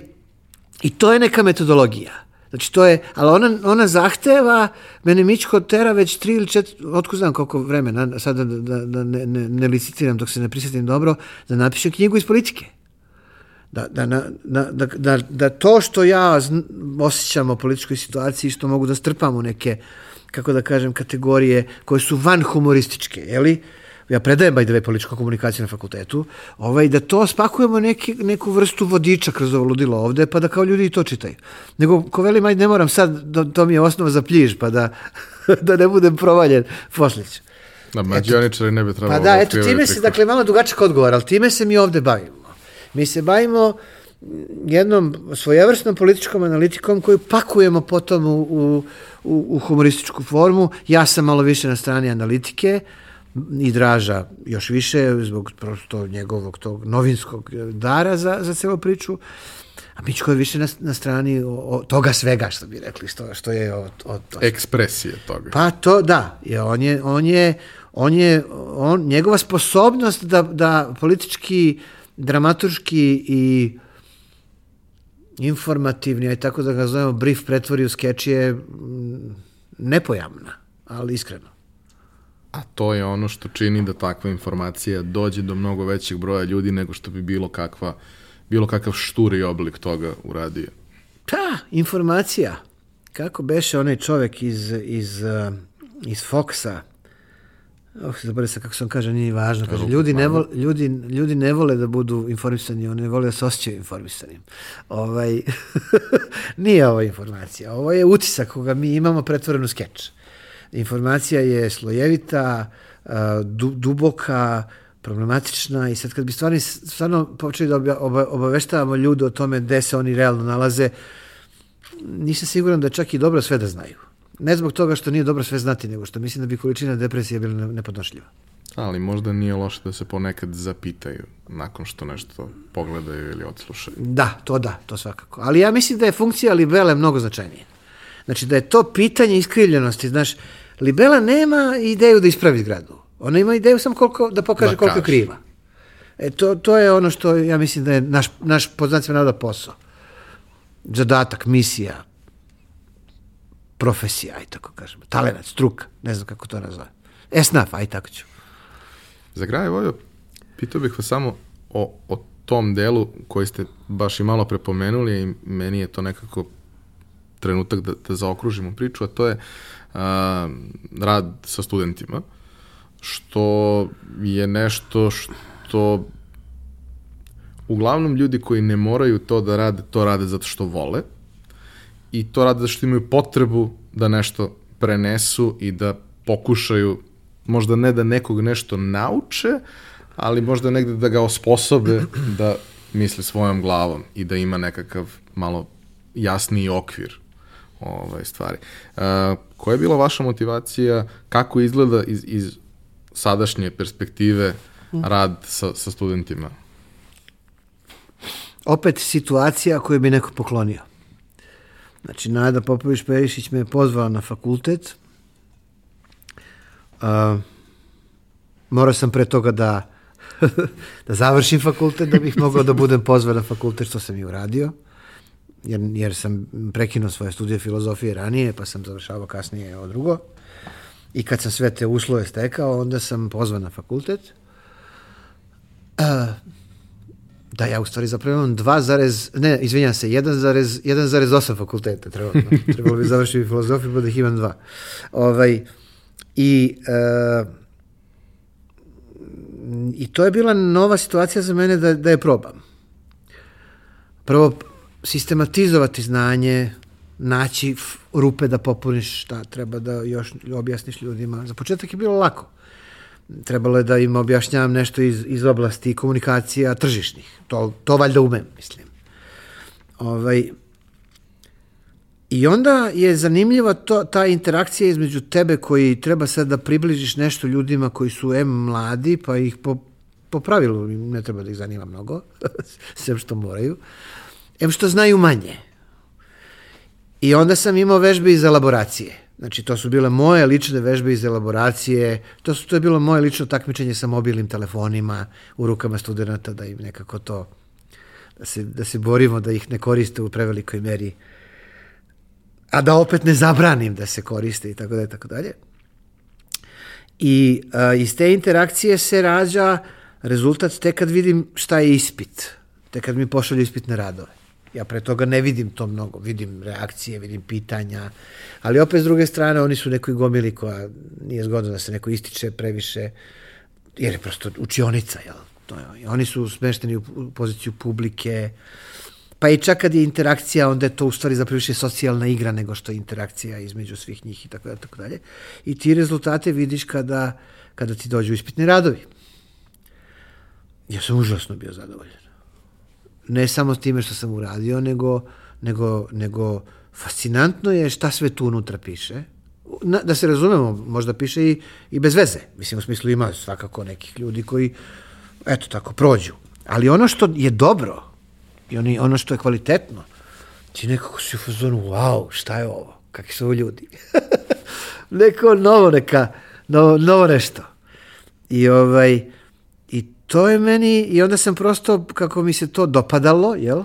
i to je neka metodologija. Znači to je, ali ona, ona zahteva, mene Mičko tera već tri ili četiri, otko znam koliko vremena, sada da, da, da ne, ne, ne licitiram dok se ne prisjetim dobro, da napišem knjigu iz politike. Da, da, da, da, da, da to što ja osjećam o političkoj situaciji, što mogu da strpam u neke, kako da kažem, kategorije koje su van humorističke, jeli? Ja predajem by the way političku komunikaciju na fakultetu, ovaj, da to spakujemo neki, neku vrstu vodiča kroz ovo ludilo ovde, pa da kao ljudi i to čitaju. Nego, ko velim, ajde, ne moram sad, to, to mi je osnova za pljiž, pa da, da ne budem provaljen poslić. Da, mađioničari ne bi trebalo Pa da, eto, time se, dakle, malo dugačak odgovor, ali time se mi ovde bavimo. Mi se bavimo jednom svojevrsnom političkom analitikom koju pakujemo potom u, u, u humorističku formu. Ja sam malo više na strani analitike, i Draža još više zbog prosto njegovog tog novinskog dara za, za celu priču. A Mičko je više na, na strani o, o, toga svega, što bi rekli, što, što je o, o, to. Ekspresije toga. Pa to, da. Je, on je, on je, on je on, njegova sposobnost da, da politički, dramaturški i informativni, aj tako da ga zovemo, brief pretvori u skeč je mm, nepojamna, ali iskreno. A to je ono što čini da takva informacija dođe do mnogo većeg broja ljudi nego što bi bilo kakva bilo kakav šturi oblik toga uradio. Ta, informacija. Kako beše onaj čovek iz, iz, uh, iz Foxa, Oh, zaboravio sam kako sam kaže, nije važno. Kaže, ljudi, ne vole, ljudi, ljudi ne vole da budu informisani, oni ne vole da se osjećaju informisanim. Ovaj, nije ovo informacija, ovo je utisak koga mi imamo pretvoren u skeč. Informacija je slojevita, du, duboka, problematična i sad kad bi stvarno, stvarno počeli da oba, obaveštavamo ljude o tome gde se oni realno nalaze, nisam siguran da čak i dobro sve da znaju. Ne zbog toga što nije dobro sve znati, nego što mislim da bi količina depresije bila nepodnošljiva. Ali možda nije loše da se ponekad zapitaju nakon što nešto pogledaju ili odslušaju. Da, to da, to svakako. Ali ja mislim da je funkcija libele mnogo značajnije. Znači da je to pitanje iskrivljenosti. Znaš, libela nema ideju da ispravi zgradu. Ona ima ideju samo koliko, da pokaže da koliko je kriva. E, to, to je ono što ja mislim da je naš, naš poznacima navoda posao. Zadatak, misija, profesija, aj tako kažemo, talenat, struka, ne znam kako to nazove. Esnaf, aj tako ću. Za kraj, Vojo, pitao bih vas samo o, o tom delu koji ste baš i malo prepomenuli i meni je to nekako trenutak da, da zaokružimo priču, a to je a, rad sa studentima, što je nešto što uglavnom ljudi koji ne moraju to da rade, to rade zato što vole, i to rade zato što imaju potrebu da nešto prenesu i da pokušaju, možda ne da nekog nešto nauče, ali možda negde da ga osposobe da misli svojom glavom i da ima nekakav malo jasniji okvir ovaj, stvari. Uh, koja je bila vaša motivacija, kako izgleda iz, iz sadašnje perspektive rad sa, sa studentima? Opet situacija koju bi neko poklonio. Znači, Nada Popović Perišić me je pozvala na fakultet. Uh, morao sam pre toga da, da završim fakultet, da bih mogao da budem pozvan na fakultet, što sam i uradio. Jer, jer sam prekinuo svoje studije filozofije ranije, pa sam završavao kasnije ovo drugo. I kad sam sve te uslove stekao, onda sam pozvan na fakultet. Uh, Da, ja u stvari zapravo imam 2, ne, izvinjam se, 1,8 fakulteta trebalo, trebalo bi završiti filozofiju, pa da ih imam dva. Ovaj, I uh, i to je bila nova situacija za mene da, da je probam. Prvo, sistematizovati znanje, naći rupe da popuniš šta treba da još objasniš ljudima. Za početak je bilo lako trebalo je da im objašnjavam nešto iz, iz oblasti komunikacija tržišnih. To, to valjda umem, mislim. Ovaj, I onda je zanimljiva to, ta interakcija između tebe koji treba sad da približiš nešto ljudima koji su em mladi, pa ih po, po pravilu ne treba da ih zanima mnogo, sem što moraju, em što znaju manje. I onda sam imao vežbe iz elaboracije Znači, to su bile moje lične vežbe iz elaboracije, to, su, to je bilo moje lično takmičenje sa mobilnim telefonima u rukama studenta, da im nekako to, da se, da se borimo da ih ne koriste u prevelikoj meri, a da opet ne zabranim da se koriste i tako dalje, tako dalje. I a, iz te interakcije se rađa rezultat tek kad vidim šta je ispit, tek kad mi pošalju ispitne radove. Ja pre toga ne vidim to mnogo, vidim reakcije, vidim pitanja, ali opet s druge strane oni su nekoj gomili koja nije zgodno da se neko ističe previše, jer je prosto učionica, jel? To je, oni su smešteni u poziciju publike, pa i čak kad je interakcija, onda je to u stvari zapravo više socijalna igra nego što je interakcija između svih njih i tako dalje, tako dalje. I ti rezultate vidiš kada, kada ti dođu ispitni radovi. Ja sam užasno bio zadovoljan ne samo s time što sam uradio, nego, nego, nego fascinantno je šta sve tu unutra piše. Na, da se razumemo, možda piše i, i bez veze. Mislim, u smislu ima svakako nekih ljudi koji, eto tako, prođu. Ali ono što je dobro i oni, ono što je kvalitetno, ti nekako si u fazonu, wow, šta je ovo? Kakvi su ovo ljudi? Neko novo, neka, novo, novo nešto. I ovaj, to je meni, i onda sam prosto, kako mi se to dopadalo, jel?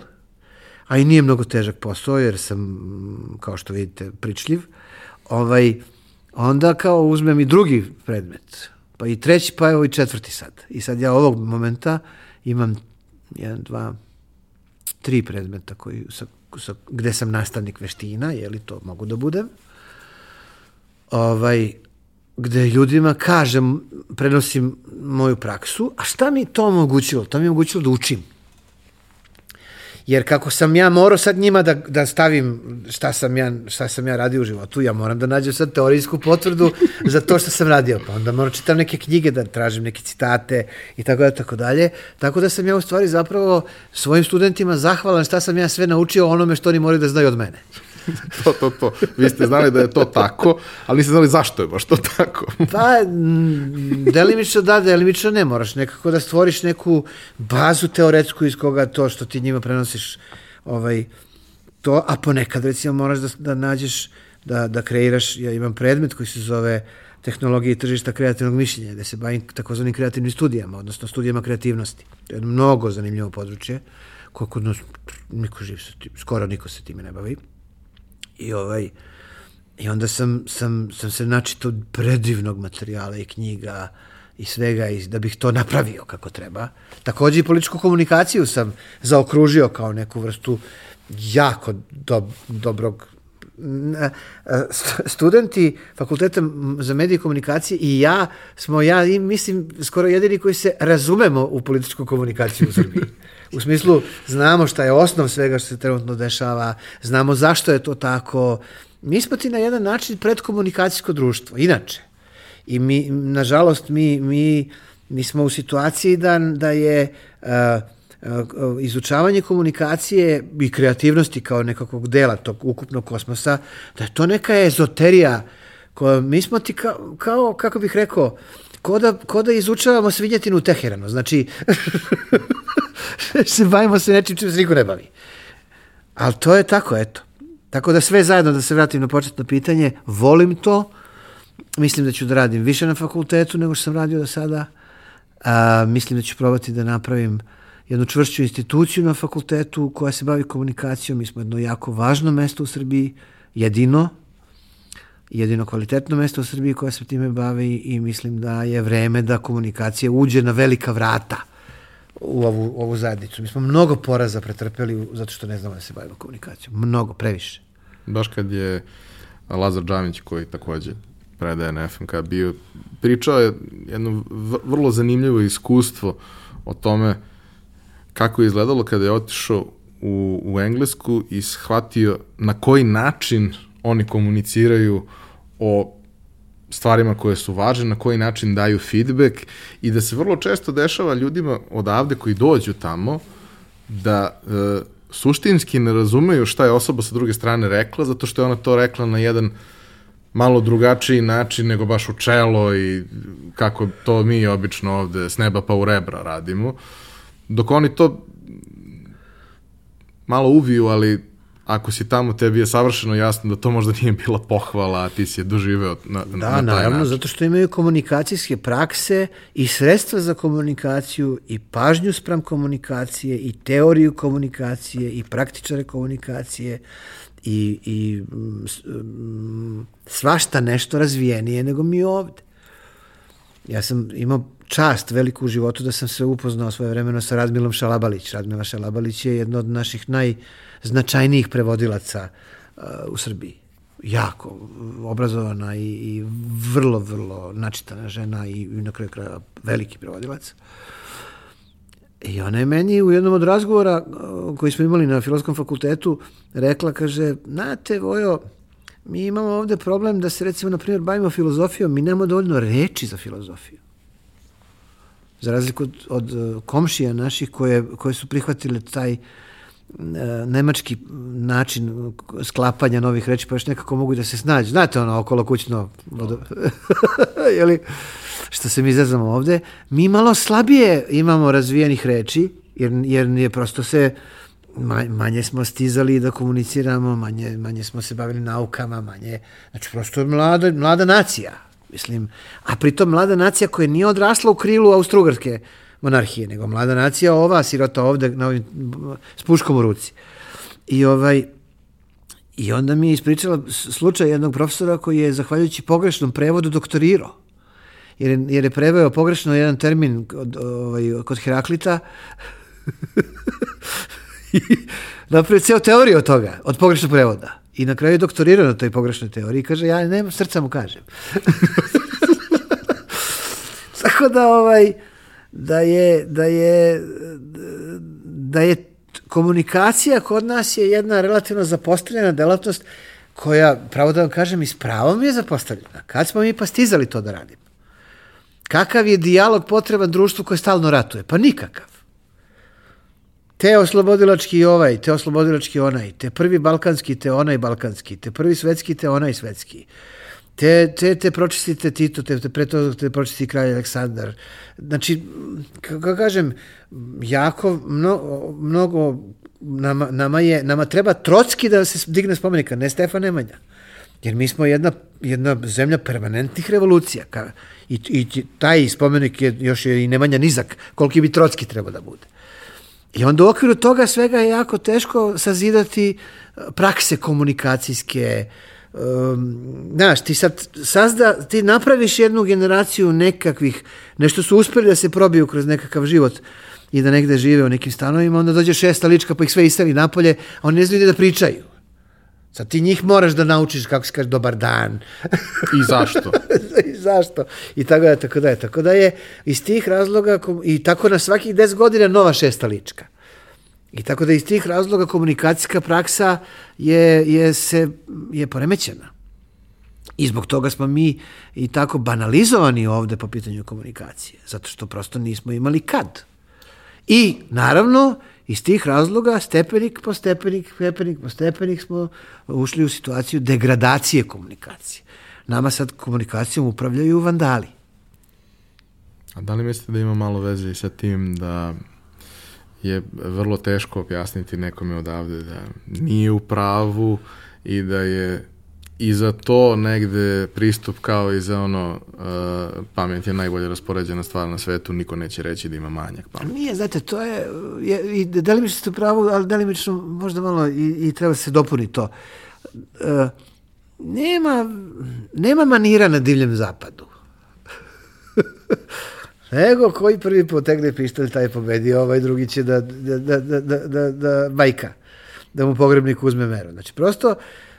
a i nije mnogo težak posao, jer sam, kao što vidite, pričljiv, ovaj, onda kao uzmem i drugi predmet, pa i treći, pa evo i četvrti sad. I sad ja ovog momenta imam jedan, dva, tri predmeta koji, sa, sa, gde sam nastavnik veština, je li to mogu da budem, ovaj, gde ljudima kažem, prenosim moju praksu, a šta mi to omogućilo? To mi je omogućilo da učim. Jer kako sam ja morao sad njima da, da stavim šta sam, ja, šta sam ja radio u životu, ja moram da nađem sad teorijsku potvrdu za to što sam radio. Pa onda moram čitam neke knjige da tražim neke citate i tako da tako dalje. Tako da sam ja u stvari zapravo svojim studentima zahvalan šta sam ja sve naučio onome što oni moraju da znaju od mene. to, to, to. Vi ste znali da je to tako, ali niste znali zašto je baš to tako. pa, delimično da, delimično ne. Moraš nekako da stvoriš neku bazu teoretsku iz koga to što ti njima prenosiš ovaj, to, a ponekad recimo moraš da, da nađeš, da, da kreiraš, ja imam predmet koji se zove tehnologije i tržišta kreativnog mišljenja, gde se bavim takozvanim kreativnim studijama, odnosno studijama kreativnosti. To je jedno mnogo zanimljivo područje, koje kod niko živ se, skoro niko se time ne bavi. I ovaj, I onda sam, sam, sam se načito predivnog materijala i knjiga i svega i da bih to napravio kako treba. Takođe i političku komunikaciju sam zaokružio kao neku vrstu jako do, dobrog studenti fakulteta za medije i komunikacije i ja smo, ja mislim, skoro jedini koji se razumemo u političku komunikaciju u Srbiji. U smislu, znamo šta je osnov svega što se trenutno dešava, znamo zašto je to tako. Mi smo ti na jedan način predkomunikacijsko društvo, inače. I mi, nažalost, mi, mi, mi smo u situaciji da, da je uh, izučavanje komunikacije i kreativnosti kao nekakvog dela tog ukupnog kosmosa, da je to neka ezoterija koja mi smo ti kao, kao kako bih rekao, ko da, ko da izučavamo svinjetinu u Teheranu. Znači, se bavimo se nečim čim se niko ne bavi. Ali to je tako, eto. Tako da sve zajedno, da se vratim na početno pitanje, volim to, mislim da ću da radim više na fakultetu nego što sam radio do sada, a, mislim da ću probati da napravim jednu čvršću instituciju na fakultetu koja se bavi komunikacijom. Mi smo jedno jako važno mesto u Srbiji, jedino, jedino kvalitetno mesto u Srbiji koja se time bavi i mislim da je vreme da komunikacija uđe na velika vrata u ovu, ovu zajednicu. Mi smo mnogo poraza pretrpeli zato što ne znamo da se bavimo komunikacijom. Mnogo, previše. Baš kad je Lazar Džamić, koji takođe predaje na FMK, bio, pričao je jedno vrlo zanimljivo iskustvo o tome kako je izgledalo kada je otišao u, u Englesku i shvatio na koji način oni komuniciraju o stvarima koje su važne, na koji način daju feedback i da se vrlo često dešava ljudima odavde koji dođu tamo da e, suštinski ne razumeju šta je osoba sa druge strane rekla, zato što je ona to rekla na jedan malo drugačiji način nego baš u čelo i kako to mi obično ovde s neba pa u rebra radimo. Dok oni to malo uviju, ali ako si tamo, tebi je savršeno jasno da to možda nije bila pohvala, a ti si je doživeo na, da, na taj naravno, način. zato što imaju komunikacijske prakse i sredstva za komunikaciju i pažnju sprem komunikacije i teoriju komunikacije i praktičare komunikacije i, i mm, svašta nešto razvijenije nego mi ovde. Ja sam imao čast veliku u životu da sam se upoznao svoje vremeno sa Radmilom Šalabalić. Radmila Šalabalić je jedna od naših najznačajnijih prevodilaca uh, u Srbiji. Jako obrazovana i, i vrlo, vrlo načitana žena i, na kraju kraja veliki prevodilac. I ona je meni u jednom od razgovora uh, koji smo imali na Filosofskom fakultetu rekla, kaže, znate, Vojo, mi imamo ovde problem da se recimo, na primjer, bavimo filozofijom, mi nemamo dovoljno reči za filozofiju za razliku od, od komšija naših koje, koje su prihvatile taj e, nemački način sklapanja novih reči, pa još nekako mogu da se snađu. Znate ono, okolo kućno, vodo... jeli, što se mi zazamo ovde, mi malo slabije imamo razvijenih reči, jer, jer je prosto se manje smo stizali da komuniciramo, manje, manje smo se bavili naukama, manje, znači prosto mlada, mlada nacija, Mislim, a pritom mlada nacija koja nije odrasla u krilu Austrougarske monarhije, nego mlada nacija ova, sirota ovde na ovim, s puškom u ruci. I ovaj, I onda mi je ispričala slučaj jednog profesora koji je, zahvaljujući pogrešnom prevodu, doktorirao. Jer je, jer je preveo pogrešno jedan termin kod, ovaj, kod Heraklita i napravio ceo teoriju od toga, od pogrešnog prevoda. I na kraju je doktorirao na toj pogrešnoj teoriji i kaže, ja nemam srca mu kažem. Tako da, ovaj, da je, da je, da je komunikacija kod nas je jedna relativno zapostavljena delatnost koja, pravo da vam kažem, i s pravom je zapostavljena. Kad smo mi pa stizali to da radimo? Kakav je dijalog potreban društvu koje stalno ratuje? Pa nikakav. Te oslobodilački ovaj, te oslobodilački onaj, te prvi balkanski, te onaj balkanski, te prvi svetski, te onaj svetski. Te, te, te pročistite Tito, te, te pre to te pročisti kralj Aleksandar. Znači, kako kažem, jako, mnogo, mnogo nama, nama, je, nama treba Trocki da se digne spomenika, ne Stefan Nemanja. Jer mi smo jedna, jedna zemlja permanentnih revolucija. I, I taj spomenik je još je i Nemanja nizak, koliki bi Trocki trebao da bude. I onda u okviru toga svega je jako teško sazidati prakse komunikacijske, um, znaš, ti sad sazda, ti napraviš jednu generaciju nekakvih, nešto su uspeli da se probiju kroz nekakav život i da negde žive u nekim stanovima, onda dođe šesta lička pa ih sve istali napolje, a oni ne znaju da pričaju. Sad ti njih moraš da naučiš kako se kaže dobar dan. I zašto? I zašto? I tako da je, tako da je. Tako da je iz tih razloga, i tako na svakih 10 godina nova šesta lička. I tako da iz tih razloga komunikacijska praksa je, je, se, je poremećena. I zbog toga smo mi i tako banalizovani ovde po pitanju komunikacije, zato što prosto nismo imali kad. I, naravno, iz tih razloga, stepenik po stepenik, stepenik po stepenik smo ušli u situaciju degradacije komunikacije. Nama sad komunikacijom upravljaju vandali. A da li mislite da ima malo veze i sa tim da je vrlo teško objasniti nekome odavde da nije u pravu i da je i za to negde pristup kao i za ono uh, pamet je najbolje raspoređena stvar na svetu, niko neće reći da ima manjak pameti. Nije, znate, to je, je i delimično ste u pravu, ali delimično možda malo i, i treba se dopuni to. Uh, nema, nema manira na divljem zapadu. Nego koji prvi potegne pištolj, taj pobedi, ovaj drugi će da, da, da, da, da, da, da bajka, da mu pogrebnik uzme meru. Znači, prosto,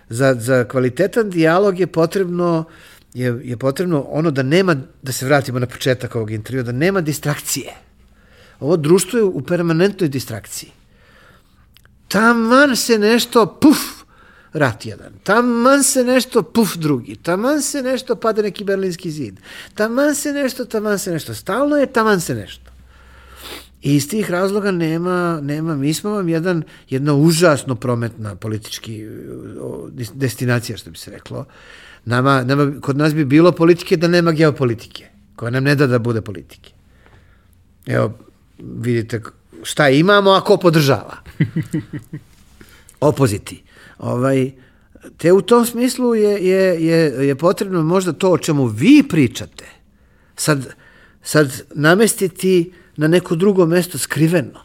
za, za kvalitetan dijalog je potrebno je, je potrebno ono da nema, da se vratimo na početak ovog intervjua, da nema distrakcije. Ovo društvo je u permanentnoj distrakciji. Taman se nešto, puf, rat jedan. Taman se nešto, puf drugi. Taman se nešto, pada neki berlinski zid. Taman se nešto, taman se nešto. Stalno je taman se nešto. I iz tih razloga nema, nema, mi smo vam jedan, jedna užasno prometna politički destinacija, što bi se reklo. Nama, nama, kod nas bi bilo politike da nema geopolitike, koja nam ne da da bude politike. Evo, vidite šta imamo, a ko podržava. Opoziti. Ovaj, te u tom smislu je, je, je, je potrebno možda to o čemu vi pričate, sad, sad namestiti na neko drugo mesto skriveno.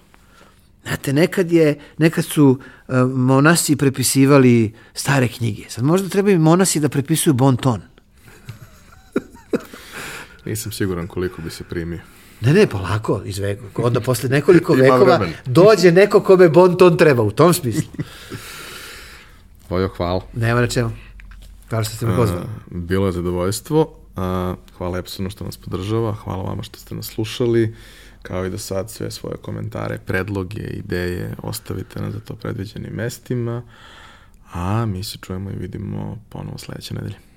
Znate, nekad, je, nekad su uh, monasi prepisivali stare knjige. Sad možda treba i monasi da prepisuju bon ton. Nisam siguran koliko bi se primio. Ne, ne, polako, iz veka. Onda posle nekoliko vekova dođe neko kome bon ton treba, u tom smislu. Vojo, hvala. Nema na čemu. Hvala što ste me pozvali. Bilo je zadovoljstvo. Hvala Epsonu što nas podržava. Hvala vama što ste nas slušali. Kao i do sad sve svoje komentare, predloge, ideje ostavite na za to predviđenim mestima. A mi se čujemo i vidimo ponovo sledeće nedelje.